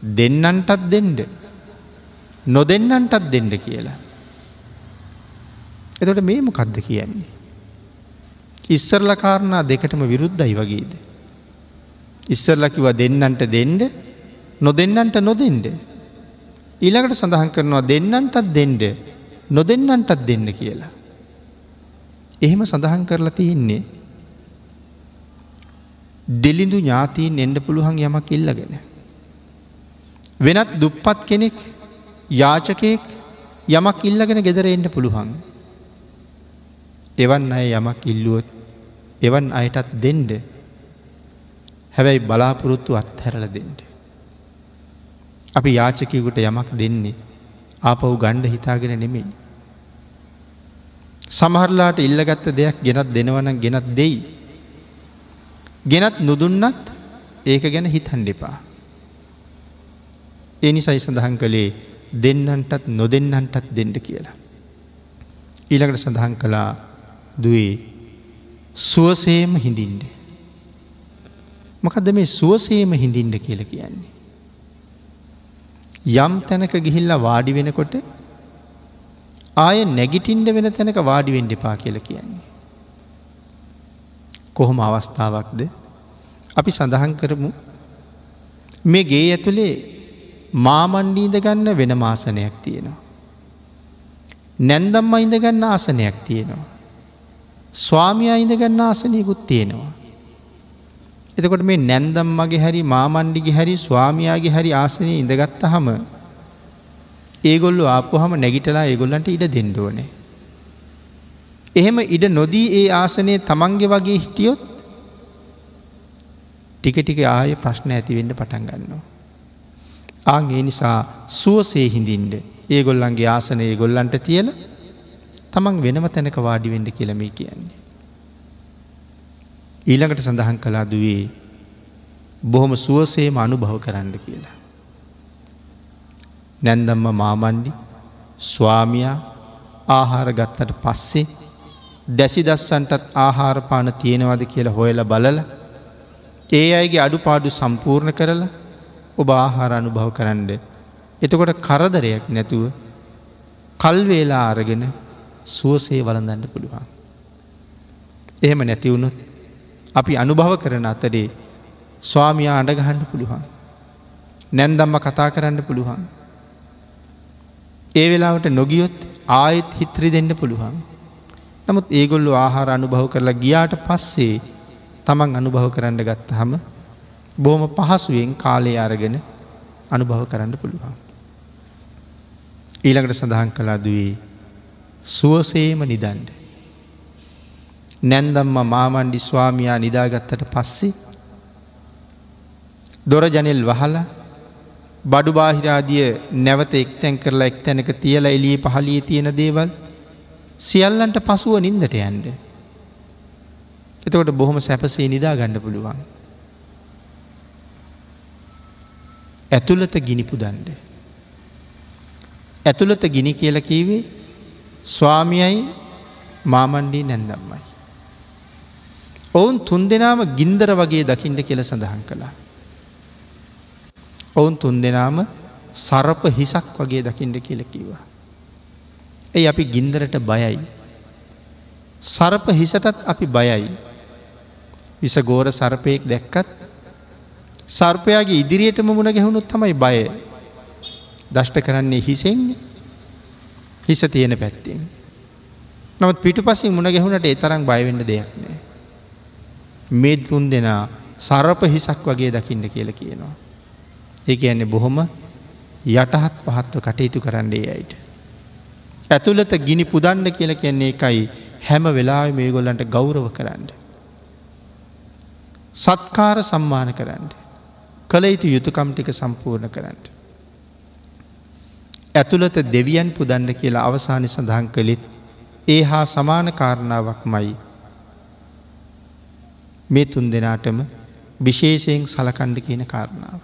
දෙන්නන්ටත් දෙන්ඩ නොදෙන්නන්ටත් දෙන්ඩ කියලා. එතොට මේ මොකක්ද කියන්නේ. ඉස්සරල කාරණා දෙකටම විරුද්ධයි වගේද. ඉස්සරලකිව දෙන්නන්ට දෙන්ඩ නොදෙන්නන්ට නොදෙන්ඩ. ඊළඟට සඳහන් කරනවා දෙන්නන්ටත් දෙන්ඩ නොදෙන්නන්ටත් දෙන්න කියලා. එහෙම සඳහන් කරලා තියෙන්නේ දෙලිඳු ඥාතීන් එන්ඩ පුළුවන් යමක් ඉල්ලගෙන. වෙනත් දුප්පත් කෙනෙක් යාචකයෙක් යමක් ඉල්ලගෙන ගෙදර එන්න පුළුවන්. එවන් අය යමක් ඉල්ලුවොත් එවන් අයටත් දෙන්ඩ හැබැයි බලාපොරොත්තු අත්හැරල දෙෙන්ට. අපි යාචකයකුට යමක් දෙන්නේ ආපව් ගණ්ඩ හිතාගෙන නෙමෙයි. සමහරලාට ඉල්ලගත්ත දෙයක් ගෙනත් දෙනවන ගෙනත් දෙයි. ගෙනත් නුදුන්නත් ඒක ගැන හිතන් දෙපා. එනිසයි සඳහන් කළේ දෙන්නන්ටත් නොදෙන්නන්ටත් දෙන්න කියලා. ඊළඟට සඳහන් කළා දුවේ සුවසේම හිඳින්ඩ. මොකද මේ සුවසේම හිඳින්ඩ කියල කියන්නේ. යම් තැනක ගිහිල්ල වාඩි වෙනකොට ආය නැගිටින්ඩ වෙන තැනක වාඩිවෙන්ඩ පා කියල කියන්නේ. කොහොම අවස්ථාවක්ද අපි සඳහන් කරමු මේ ගේ ඇතුළේ මාමණ්ඩීද ගන්න වෙන මාසනයක් තියෙනවා. නැන්දම්ම ඉඳගන්න ආසනයක් තියෙනවා. ස්වාමිය ඉඳගන්න ආසනයකුත් තියෙනවා. එතකොට මේ නැන්දම් මගේ හැරි මාමණ්ඩිගේ හැරි ස්වාමයාගේ හරි ආසනය ඉඳගත්ත හම ඒගොල්ලු ආපු හම නැගිටලා ඒගොල්ලන්ට ඉඩ දෙන්ඩුවනේ. එහෙම ඉඩ නොදී ඒ ආසනය තමන්ගේ වගේ හිටියොත් ටික ටික ආය ප්‍රශ්න ඇතිවෙන්න පටන් ගන්නවා. ආං ඒ නිසා සුවසේ හිඳින්ට ඒ ගොල්ලන්ගේ ආසනය ඒ ගොල්ලන්ට තියල තමන් වෙනම තැනක වාඩිවෙඩ කියලමී කියන්නේ. ඊළඟට සඳහන් කලා දුවේ බොහොම සුවසේම අනුභව කරන්න කියලා. නැන්දම්ම මාමණ්ඩි ස්වාමයා ආහාර ගත්තට පස්සේ දැසි දස්සන්ටත් ආහාරපාන තියෙනවද කියලා හොයල බලල ඒ අයගේ අඩුපාඩු සම්පූර්ණ කරලා ඔබ ආහාර අනුභව කරන්න. එතකොට කරදරයක් නැතුව කල්වේලා අරගෙන සුවසේ වලඳන්න පුළුවන්. එහෙම නැතිවුණොත් අපි අනුභව කරන අතරේ ස්වාමයා අඩගහන්න පුළුවන්. නැන්දම්ම කතා කරන්න පුළුවන්. ඒ වෙලාවට නොගියොත් ආයෙත් හිත්‍රි දෙන්න පුළුවන්. නමුත් ඒගොල්ලු ආහාර අනුභව කරලා ගියාට පස්සේ තමන් අනුභව කරන්න ගත්ත හම බොහොම පහසුවෙන් කාලය අරගෙන අනුභව කරන්න පුළුවන්. ඊළඟට සඳහන් කලා දුවේ සුවසේම නිදන්ඩ. නැන්දම්ම මාමන්ඩි ස්වාමයා නිදාගත්තට පස්සේ දොරජනෙල් වහලා බඩු බාහිරාදිය නැවත එක්තැන් කරලා එක් තැනක තියල එලිය පහලිය තියෙන දේවල් සියල්ලන්ට පසුව නින්දට යන්ඩ. එතකොට බොහොම සැපසේ නිදා ගණඩ පුළුවන්. ඇතුළත ගිනිපු දන්ඩ. ඇතුළත ගිනි කියල කීවේ ස්වාමියයි මාමණ්ඩී නැන්දම්මයි. ඔවුන් තුන් දෙනාම ගින්දර වගේ දකිින්ට කියල සඳහන් කළා. ඔවුන් තුන් දෙනාම සරප හිසක් වගේ දකිින්ට කියල කිවා. ඇයි අපි ගින්දරට බයයි. සරප හිසටත් අපි බයයි. විස ගෝර සර්පයෙක් දැක්කත් සර්පයාගේ ඉදිරියටම මුණ ගැහුණුත් තමයි බය දෂ්ට කරන්නේ හිසෙන්නේ හිස තියෙන පැත්තිෙන්. නමුත් පිටු පසින් මුණ ගැහුණට ඒ තරම් බයවෙන්න දෙයක් නෑ. මේ තුන් දෙනා සරප හිසක් වගේ දකින්න කියල කියනවා. ඒ ඇන්නේ බොහොම යටහත් පහත්ව කටයුතු කරන්නේ අයිට. ඇතුළත ගිනි පුදන්න කියල කියන්නේ එකයි හැම වෙලා මේ ගොල්ලන්ට ගෞරව කරන්න. සත්කාර සම්මාන කරන්න. කළ යුතු යුතුකම් ටික සම්පූර්ණ කරන්න. ඇතුළත දෙවියන් පුදන්න කියලා අවසානි සඳහන් කළෙත් ඒ හා සමාන කාරණාවක් මයි. මේ තුන් දෙනාටම විශේෂයෙන් සලකණ්ඩ කියන කාරණාව.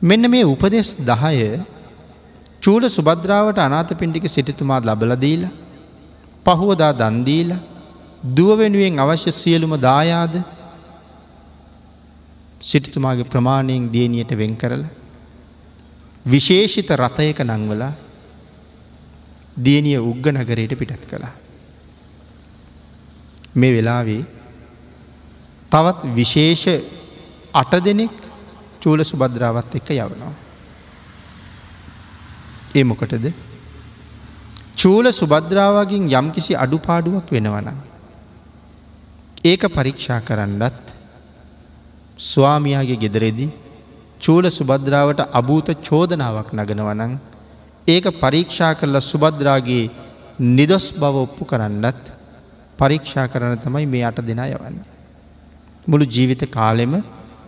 මෙන්න මේ උපදෙස් දහය චූල සුබද්‍රාවට අනාත පින්ටික සිටිතුමාත් ලබලදීල පහුවදා දන්දීල දුව වෙනුවෙන් අවශ්‍ය සියලුම දායාද සිටිතුමාගේ ප්‍රමාණයෙන් දියනියට වෙන් කරල විශේෂිත රථයක නංවල දියනිය උග්ග නගරයට පිටත් කළා. මේ වෙලාවේ තවත් විශේෂ අට දෙනෙක් චූල සුබද්‍රාවත් එක්ක යවනවා. ඒ මොකටද චූල සුබද්‍රාවගෙන් යම්කිසි අඩුපාඩුවක් වෙනවන. ඒක පරීක්ෂා කරන්නත් ස්වාමියාගේ ගෙදරෙදි චූල සුබද්‍රාවට අභූත චෝදනාවක් නගනවනං ඒක පරීක්ෂා කරලා සුබද්‍රාගේ නිදොස් බව ඔප්පු කරන්නත් පරීක්ෂා කරන තමයි මේ අට දෙනා යවන්න. මුළු ජීවිත කාලෙම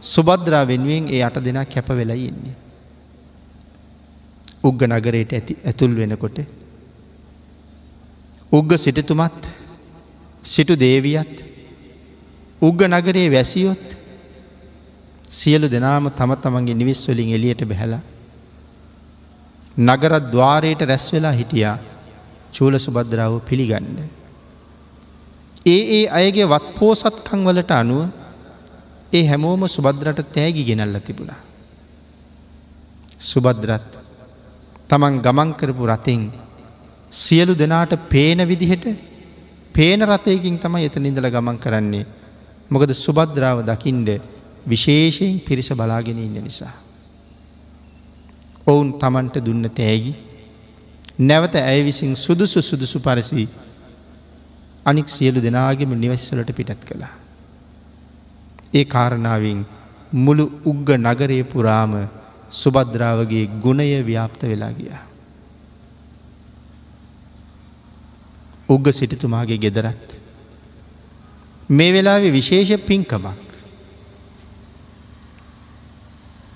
සුබද්‍රා වෙනුවෙන් ඒ අට දෙනා කැප වෙලා ඉන්නේ. උග්ග නගරයට ඇති ඇතුල් වෙනකොට. උග්ග සිටතුමත් සිටු දේවියත් උග්ග නගරයේ වැසියොත් සියලු දෙනාම තම තමන්ගේ නිවිස් වලින් එලියට බැහැල. නගරත් ద్వාරයට රැස් වෙලා හිටියා චූල සුබද්‍රාව පිළිගන්න. ඒ ඒ අයගේ වත් පෝසත්කං වලට අනුව ඒ හැමෝම සුබද්‍රට තෑගි ගෙනල්ල තිබුණා. සුබද්‍රත් තමන් ගමන් කරපු රතින් සියලු දෙනාට පේන විදිහට පේන රථයකින් තමයි එත නිදල ගමන් කරන්නේ. මොකද සුබද්‍රාව දකිින්ඩ විශේෂයෙන් පිරිස බලාගෙන ඉන්න නිසා. ඔවුන් තමන්ට දුන්න තෑගි නැවත ඇය විසින් සුදුසු සුදුසු පරසි අනික් සියලු දෙනාගෙම නිවස්සලට පිටත් කළා. ඒ කාරණාවෙන් මුළු උග්ග නගරය පුරාම සුබද්‍රාවගේ ගුණය ව්‍යාප්ත වෙලා ගිය. උග්ග සිටිතුමාගේ ගෙදරත්. මේ වෙලාවේ විශේෂ පින්කමක්.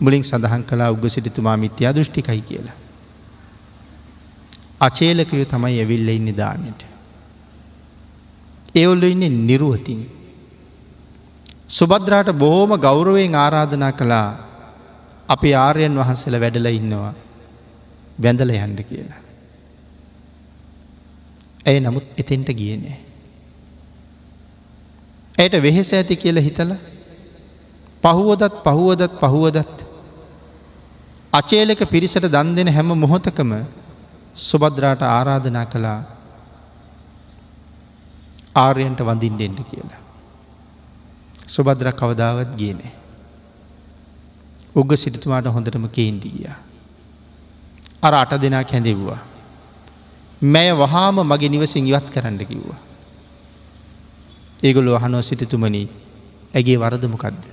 මුලින් සඳහන් කලා උග සිටිතුමා මිත්‍යා දෘෂ්ටිකයි කියලා. අචේලකයෝ තමයි ඇවිල්ල ඉන්න දාන්නට. ඒවල්ල ඉන්නේ නිරුවතින්. සුබද්‍රාට බොහෝම ගෞරවයෙන් ආරාධනා කළා අපි ආර්යන් වහන්සේල වැඩල ඉන්නවා බැඳල යන්ඩ කියලා. ඇය නමුත් එතෙන්ට ගියනෑ. ඇයට වෙහෙස ඇති කියල හිතල පහුවදත් පහුවදත් පහුවදත් අචේලක පිරිසට දන් දෙන හැම මොහොතකම සුබද්‍රාට ආරාධනා කළා ආර්යන්ට වඳින් දෙෙන්ට කියලා. සුබද්‍ර කවදාවත් ගියනේ. උග සිටතුමාට හොඳටම කේන්දි ගියා. අර අට දෙනා කැඳෙව්වා. මැය වහාම මගේ නිවසින් ඉවත් කරන්න කිව්වා. ඒගොලු අහනෝ සිටිතුමනි ඇගේ වරදමකක්ද.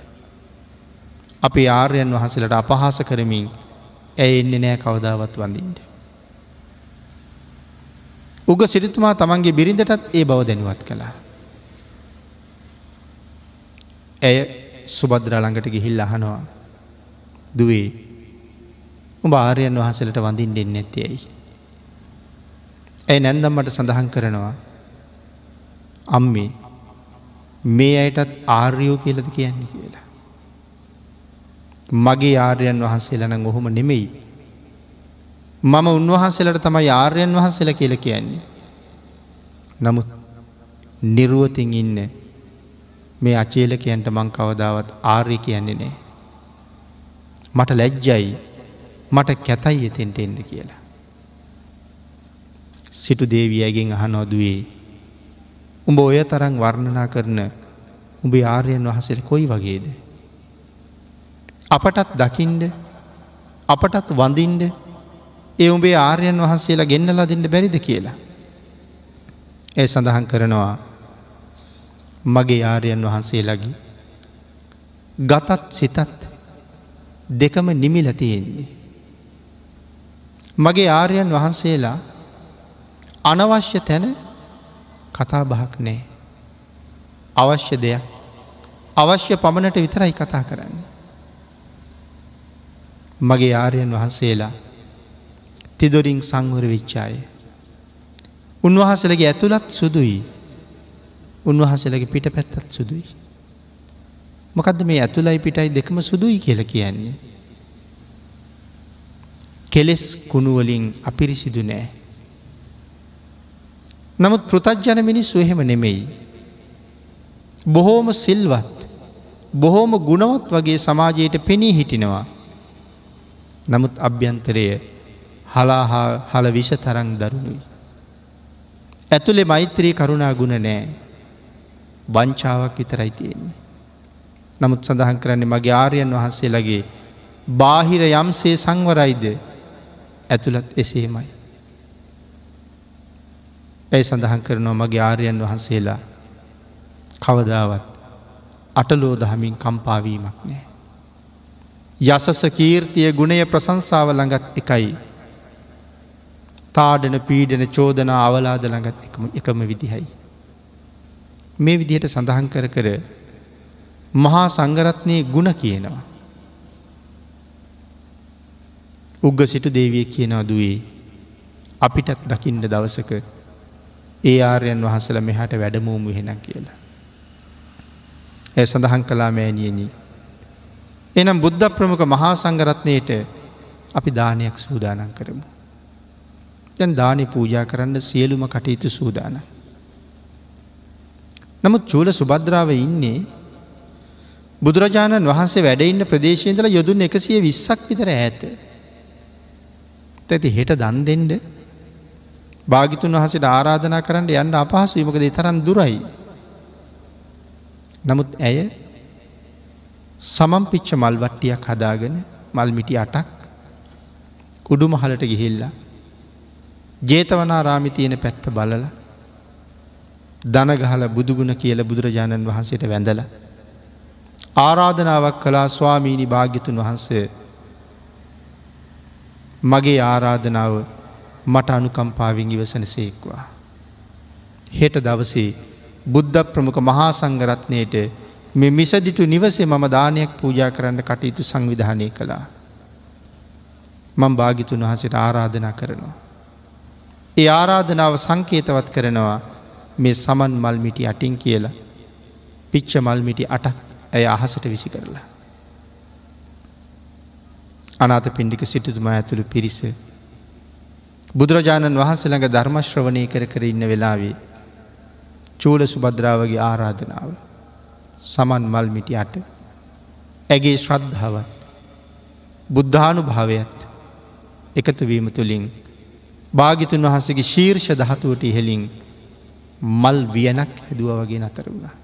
අපි ආර්යන් වහසලට අපහාස කරමින් ඇය එන්න නෑ කවදාවත් වඳින්ට. උග සිරිතුමා තමන්ගේ බිරිඳටත් ඒ බව දැනුවත් කළා. ඇය සුබද්‍රාළඟට ගිහිල් අහනවා දුවේ උඹ ආර්යන් වහසලට වඳින් දෙන්න ඇති ඇයි. ඇයි නැන්දම්මට සඳහන් කරනවා අම්මේ මේ අයටත් ආර්යෝ කියලද කියන්නේ කියලා. මගේ ආර්යන් වහන්සේලන ඔහොම නෙමෙයි. මම උන්වහන්සේලට තමයි ආර්යන් වහන්සේල කියල කියන්නේ. නමුත් නිරුවතින් ඉන්න මේ අචේලකයන්ට මං කවදාවත් ආර්ය කියන්නේ නෑ. මට ලැජ්ජයි මට කැතයි එතෙන්ට එන්න කියලා. සිටු දේවියගෙන් අහනොදුවේ උඹ ඔය තරං වර්ණනා කරන උඹේ ආර්යන් වහසෙල් කොයි වගේද. අපටත් දකිින්ඩ අපටත් වඳින්ඩ ඒ උඹේ ආර්යන් වහන්සේලා ගෙන්නලා දෙන්න බැරිද කියලා. ඒ සඳහන් කරනවා මගේ ආර්යන් වහන්සේලගේ ගතත් සිතත් දෙකම නිමිල තියෙන්නේ. මගේ ආර්යන් වහන්සේලා අනවශ්‍ය තැන කතා බහක් නෑ. අවශ්‍ය දෙයක් අවශ්‍ය පමණට විතරයි කතා කරන්න. මගේ ආරයන් වහන්සේලා තිදොරින් සංවර විච්චාය. උන්වහසලගේ ඇතුළත් සුදුයි උන්වහසලගේ පිට පැත්තත් සුදුයි. මොකද මේ ඇතුළයි පිටයි දෙකම සුදුයි කියල කියන්නේ. කෙලෙස් කුණුවලින් අපිරිසිදු නෑ. නමුත් පෘතජ්ජන මිනිස්සු එහෙම නෙමෙයි. බොහෝම සිල්වත් බොහෝම ගුණවත් වගේ සමාජයට පෙනී හිටිනවා. නමුත් අභ්‍යන්තරය හලාහා හල විෂ තරං දරුණුයි. ඇතුළේ මෛත්‍රී කරුණා ගුණ නෑ වංචාවක් විතරයි තියෙන්නේ. නමුත් සඳහන් කරන්නේ මගේ ආර්යන් වහන්සේලගේ බාහිර යම්සේ සංවරයිද ඇතුළත් එසේමයි. ඇයි සඳහන් කරනවා මගේ ආර්යන් වහන්සේලා කවදාවත් අටලෝ දහමින් කම්පාවීමක් නෑ. යසස කීර්තිය ගුණය ප්‍රසංසාව ළඟත් එකයි. තාඩන පීඩන චෝදනා අවලාද ළඟත් එකම විදිහයි. මේ විදිහට සඳහන් කර කර මහා සංගරත්නයේ ගුණ කියනවා. උග්ග සිටු දේවිය කියනවා දුවේ අපිටත් දකිින්ට දවසක ඒ ආර්යන් වහසල මෙහට වැඩමූමු හෙන කියලා. ඇ සඳහන් කලා මෑනියනී. එනම් බුද්ධ ප්‍රමුඛ මහා සංගරත්නයට අපි දානයක් සූදානන් කරමු. දැන් දානි පූජා කරන්න සියලුම කටයුතු සූදාන. නමුත් චූල සුභද්‍රාව ඉන්නේ බුදුරජාණන් වහන්සේ වැඩඉන්න ප්‍රදේශයදල යොදුන් එකසිය විස්සක් විතර ඇත. ඇති හෙට දන් දෙෙන්ඩ භාගිතුන් වහසට ආරාධනා කරන්න යන්න අපහසු විමකද තරන් දුරයි. නමුත් ඇය සමම් පිච්ච මල්වට්ටියක් හදාගෙන මල්මිටි අටක් කුඩු මහලට ගිහිල්ලා ජේතවනාරාමි තියෙන පැත්ත බලල දනගහල බුදුගුණ කියල බුදුරජාණන් වහන්සේට වැඳල ආරාධනාවක් කලා ස්වාමීණි භාග්‍යතුන් වහන්සේ මගේ ආරාධනාව මට අනුකම්පාවින් ඉවසන සේක්වා. හෙට දවසේ බුද්ධ ප්‍රමුඛ මහා සංගරත්නයට මෙ මිසදිටු නිවසේ මම දානයක් පූජා කරන්න කටයුතු සංවිධානය කළා. මං භාගිතුන් වහසට ආරාධනා කරනවා. ඒ ආරාධනාව සංකේතවත් කරනවා මේ සමන් මල්මිටි අටින් කියලා පිච්ච මල්මිටි අටක් ඇය අහසට විසි කරලා. අනාත පින්ඩික සිටතුමා ඇතුළු පිරිස. බුදුරජාණන් වහන්සේ ළඟ ධර්මශ්‍රවණය කර කර ඉන්න වෙලාවේ චූල සුභද්‍රාවගේ ආරාධනාව. සමන් මල්මිටි අට ඇගේ ශ්‍රද්ධාවත් බුද්ධානු භාවයත් එකතුවීම තුළින් භාගිතුන් වහසගේ ශීර්ෂ දහතුවට ඉහෙලින් මල් වියනක් හැදුව වගේ නතර වුණා.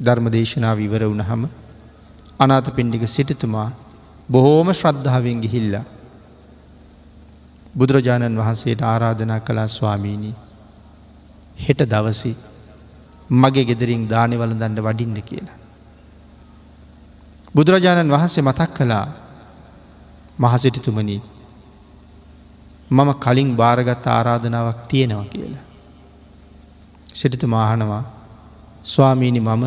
ධර්ම දේශනාව ඉවර වුණහම අනාත පින්ඩික සිටිතුමා බොහෝම ශ්‍රද්ධාවෙන් ගිහිල්ලා. බුදුරජාණන් වහන්සේට ආරාධනා කලා ස්වාමීණී හෙට දවසි මගේ ගෙදරින් දානවල දන්න වඩින්න කියලා. බුදුරජාණන් වහන්සේ මතක් කළා මහසිටිතුමනී මම කලින් භාරගත් ආරාධනාවක් තියෙනවා කියලා. සිටිතු මාහනවා ස්වාමීණි මම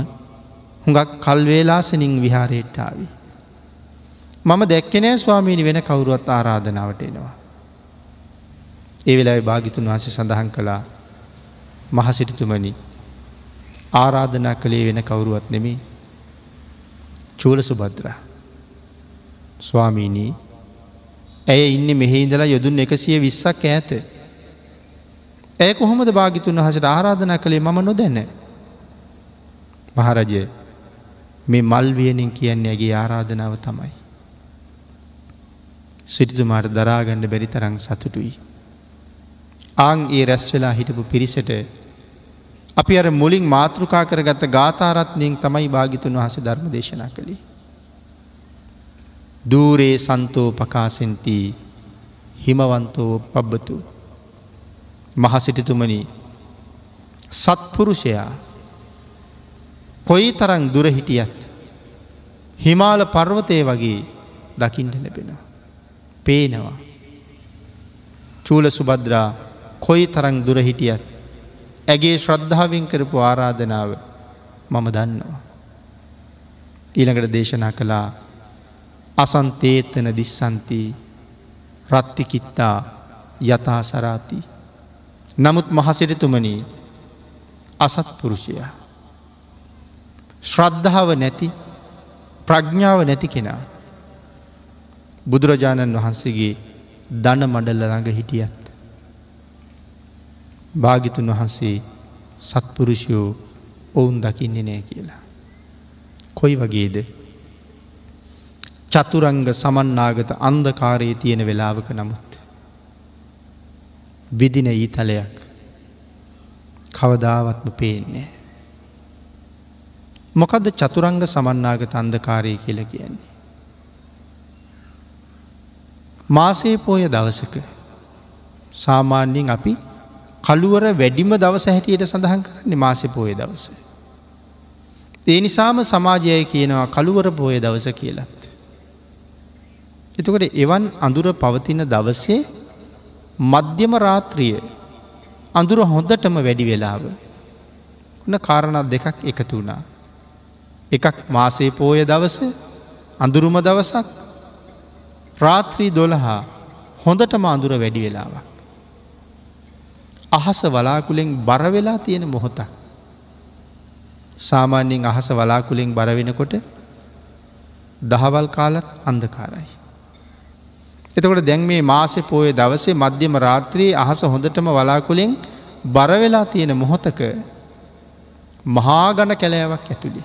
හුඟක් කල්වේලාසනින් විහාරේට්ටාවී. මම දැක්කනෑ ස්වාමීණි වෙන කවුරුවත් ආරාධනාවට එනවා. ඒ වෙලා භාගිතුන් වහස සඳහන් කළා මහසිටිතුමනි ආරාධනා කළේ වෙන කවුරුවත් නෙමේ චූල සුභද්‍ර ස්වාමීණී ඇය ඉන්න මෙහෙඉඳලා යොදුන් එකසිය විස්සක් ඇත. ඇය කොහොමද භාගිතුන් වහසට ආරාධනා කළේ මම නොදැන්න. මහරජය මේ මල්වියනින් කියන්නේ ඇගේ ආරාධනාව තමයි. සිටිතුමාට දරාගණ්ඩ බැරි තරං සතුටුයි. ආං ඒ රැස් වෙලා හිටපු පිරිසට අපි අර මුලින් මාතෘකා කරගත්ත ගාථාරත්නයෙන් තමයි භාගිතුන් වහස ධර්ම දේශනා කළේ. දූරේ සන්තෝ පකාසෙන්ති හිමවන්තෝ පබ්බතු මහසිටිතුමනි සත්පුරුෂයා කොයි තරං දුරහිටියත් හිමාල පර්වතය වගේ දකිින්ට ලැබෙනවා. පේනවා. චූල සුබද්‍රා කොයි තරං දුරහිටියත් ඇගේ ශ්‍රද්ධාවෙන් කරපු ආරාධනාව මම දන්නවා. ඊළඟට දේශනා කළා අසන්තේතන දිස්සන්ති රත්තිකිත්තා යතා සරාති. නමුත් මහසිරිතුමනී අසත්පුරුෂයා. ශ්‍රද්ධාව නැති ප්‍රඥ්ඥාව නැති කෙනා. බුදුරජාණන් වහන්සේගේ දන මඩල්ල ළඟ හිටියත්. භාගිතුන් වහන්සේ සත්පුරුෂයෝ ඔවුන් දකින්නේ නෑ කියලා. කොයි වගේද චතුරංග සමන්නාගත අන්දකාරයේ තියෙන වෙලාවක නමුත්. විදින ඊතලයක් කවදාවත්ම පේන්නේ. මොකද චතුරංග සමන්නාගත අන්දකාරය කියල කියන්නේ. මාසේ පෝය දවසක සාමාන්‍යයෙන් අපි කළුවර වැඩිම දවස හැටියට සඳහන් කරන්නේ මාසෙ පෝය දවස. ඒ නිසාම සමාජයයි කියනවා කළුවර පෝය දවස කියලත්. එතකොට එවන් අඳුර පවතින දවසේ මධ්‍යම රාත්‍රිය අඳුර හොඳටම වැඩි වෙලාව. උන කාරණත් දෙකක් එකතු වුණා. එකක් මාසේ පෝය දවස අඳුරුම දවසක් රාත්‍රී දොළහා හොඳටම අඳුර වැඩි වෙලාවක්. අහස වලාකුළෙන් බරවෙලා තියෙන මොහොතක්. සාමාන්‍යයෙන් අහස වලාකුළෙන් බරවෙනකොට දහවල් කාලත් අන්දකාරයි. එතකොට දැන් මේ මාසෙ පෝය දවසේ මධ්‍යම රාත්‍රයේ අහස හොඳටම වලාකුළෙන් බරවෙලා තියෙන මොහොතක මහාගණ කැලෑවක් ඇතුළි.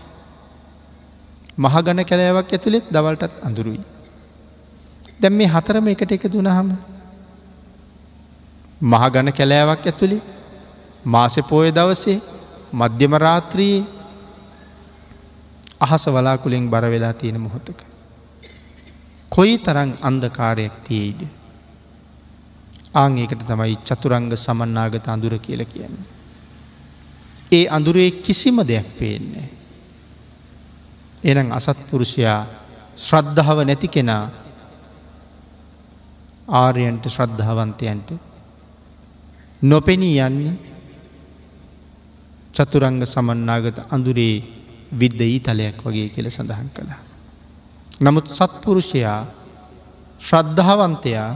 මහගණ කැලෑවක් ඇතුළෙත් දවල්ටත් අඳුරුයි. දැම් මේ හතරම එකට එක දුනහම මහගණ කැලෑවක් ඇතුළි මාසෙ පෝය දවසේ මධ්‍යම රාත්‍රයේ අහස වලාකුළෙන් බරවෙලා තියෙන මොහොතක. කොයි තරං අන්දකාරයක් තියේද. ආංඒකට තමයි චතුරංග සමන්නාගත අඳුර කියල කියන්නේ. ඒ අඳුරේ කිසිම දෙයක් පේන්නේ. එනම් අසත්පුරුෂයා ශ්‍රද්ධාව නැති කෙනා ආර්යන්ට ශ්‍රද්ධාවන්තයන්ට නොපෙනී යන්නේ චතුරංග සමන්නාගත අඳුරේ විද්ධ ඊ තලයක් වගේ කියල සඳහන් කළා. නමුත් සත්පුරුෂයා ශ්‍රද්ධාවන්තයා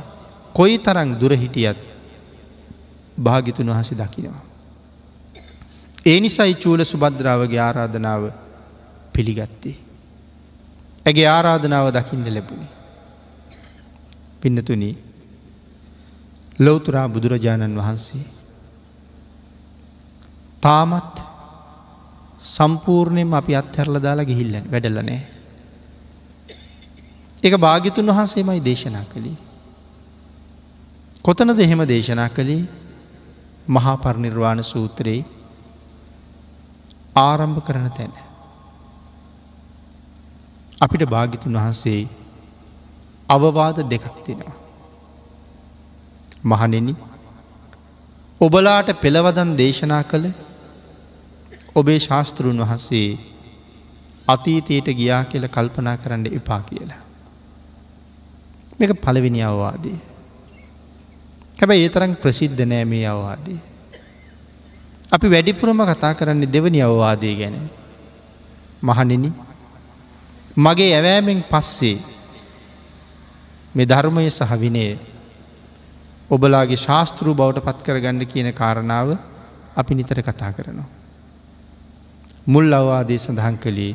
කොයි තරං දුරහිටියත් භාගිතුන් වහස දකිනවා. ඒ නිසයි චූල සුබද්‍රාවගේ ආරාධනාව පිළිගත්තේ. ඇගේ ආරාධනාව දකින්න ලැබුණේ. පින්නතුන ලොවතුරා බුදුරජාණන් වහන්සේ. තාමත් සම්පූර්ණයෙන් අපි අත්හැරල දාලා ගිහිල්ලන් වැඩලනෑ. එක භාගිතුන් වහන්සේමයි දේශනා කළේ. කොතන දෙහෙම දේශනා කළේ මහා පරණිර්වාණ සූත්‍රයේ ආරම්භ කරන තැන. අපිට භාගිතුන් වහන්සේ අවවාද දෙකක් දෙෙනවා. මහනෙන ඔබලාට පෙළවදන් දේශනා කළ ඔබේ ශාස්තෘන් වහන්සේ අතීතයට ගියා කියල කල්පනා කරන්න එපා කියලා. මේක පළවෙනි අවවාදී. හැබැ ඒ තරම් ප්‍රසිද්ධ නෑ මේ අවවාදී. අපි වැඩිපුරම කතා කරන්නේ දෙවනි අවවාදය ගැන. මහනිනි මගේ ඇවෑමෙන් පස්සේ මේ ධර්මය සහ විනය ඔබලාගේ ශාස්තෘ බවට පත් කරගන්න කියන කාරණාව අපි නිතර කතා කරනවා. මුල් අවවාදේ සඳහන් කළේ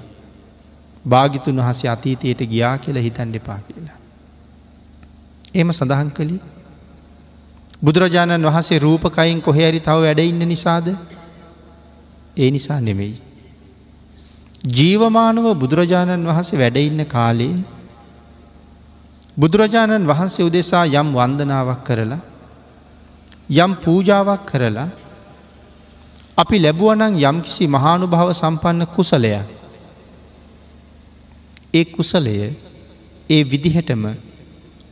භාගිතුන් වහසේ අතීතයට ගියා කියලා හිතන් දෙපා කියලා. එම සඳහන් කළේ බුදුරජාණන් වහන්සේ රූපකයින් කොහැරි තව වැඩඉන්න නිසාද ඒ නිසා නෙමෙයි. ජීවමානව බුදුරජාණන් වහන්සේ වැඩඉන්න කාලේ බුදුරජාණන් වහන්සේ උදෙසා යම් වන්දනාවක් කරලා යම් පූජාවක් කරලා අපි ලැබුවනං යම්කිසි මහානු භාව සම්පන්න කුසලයක්. ඒ කුසලය ඒ විදිහටම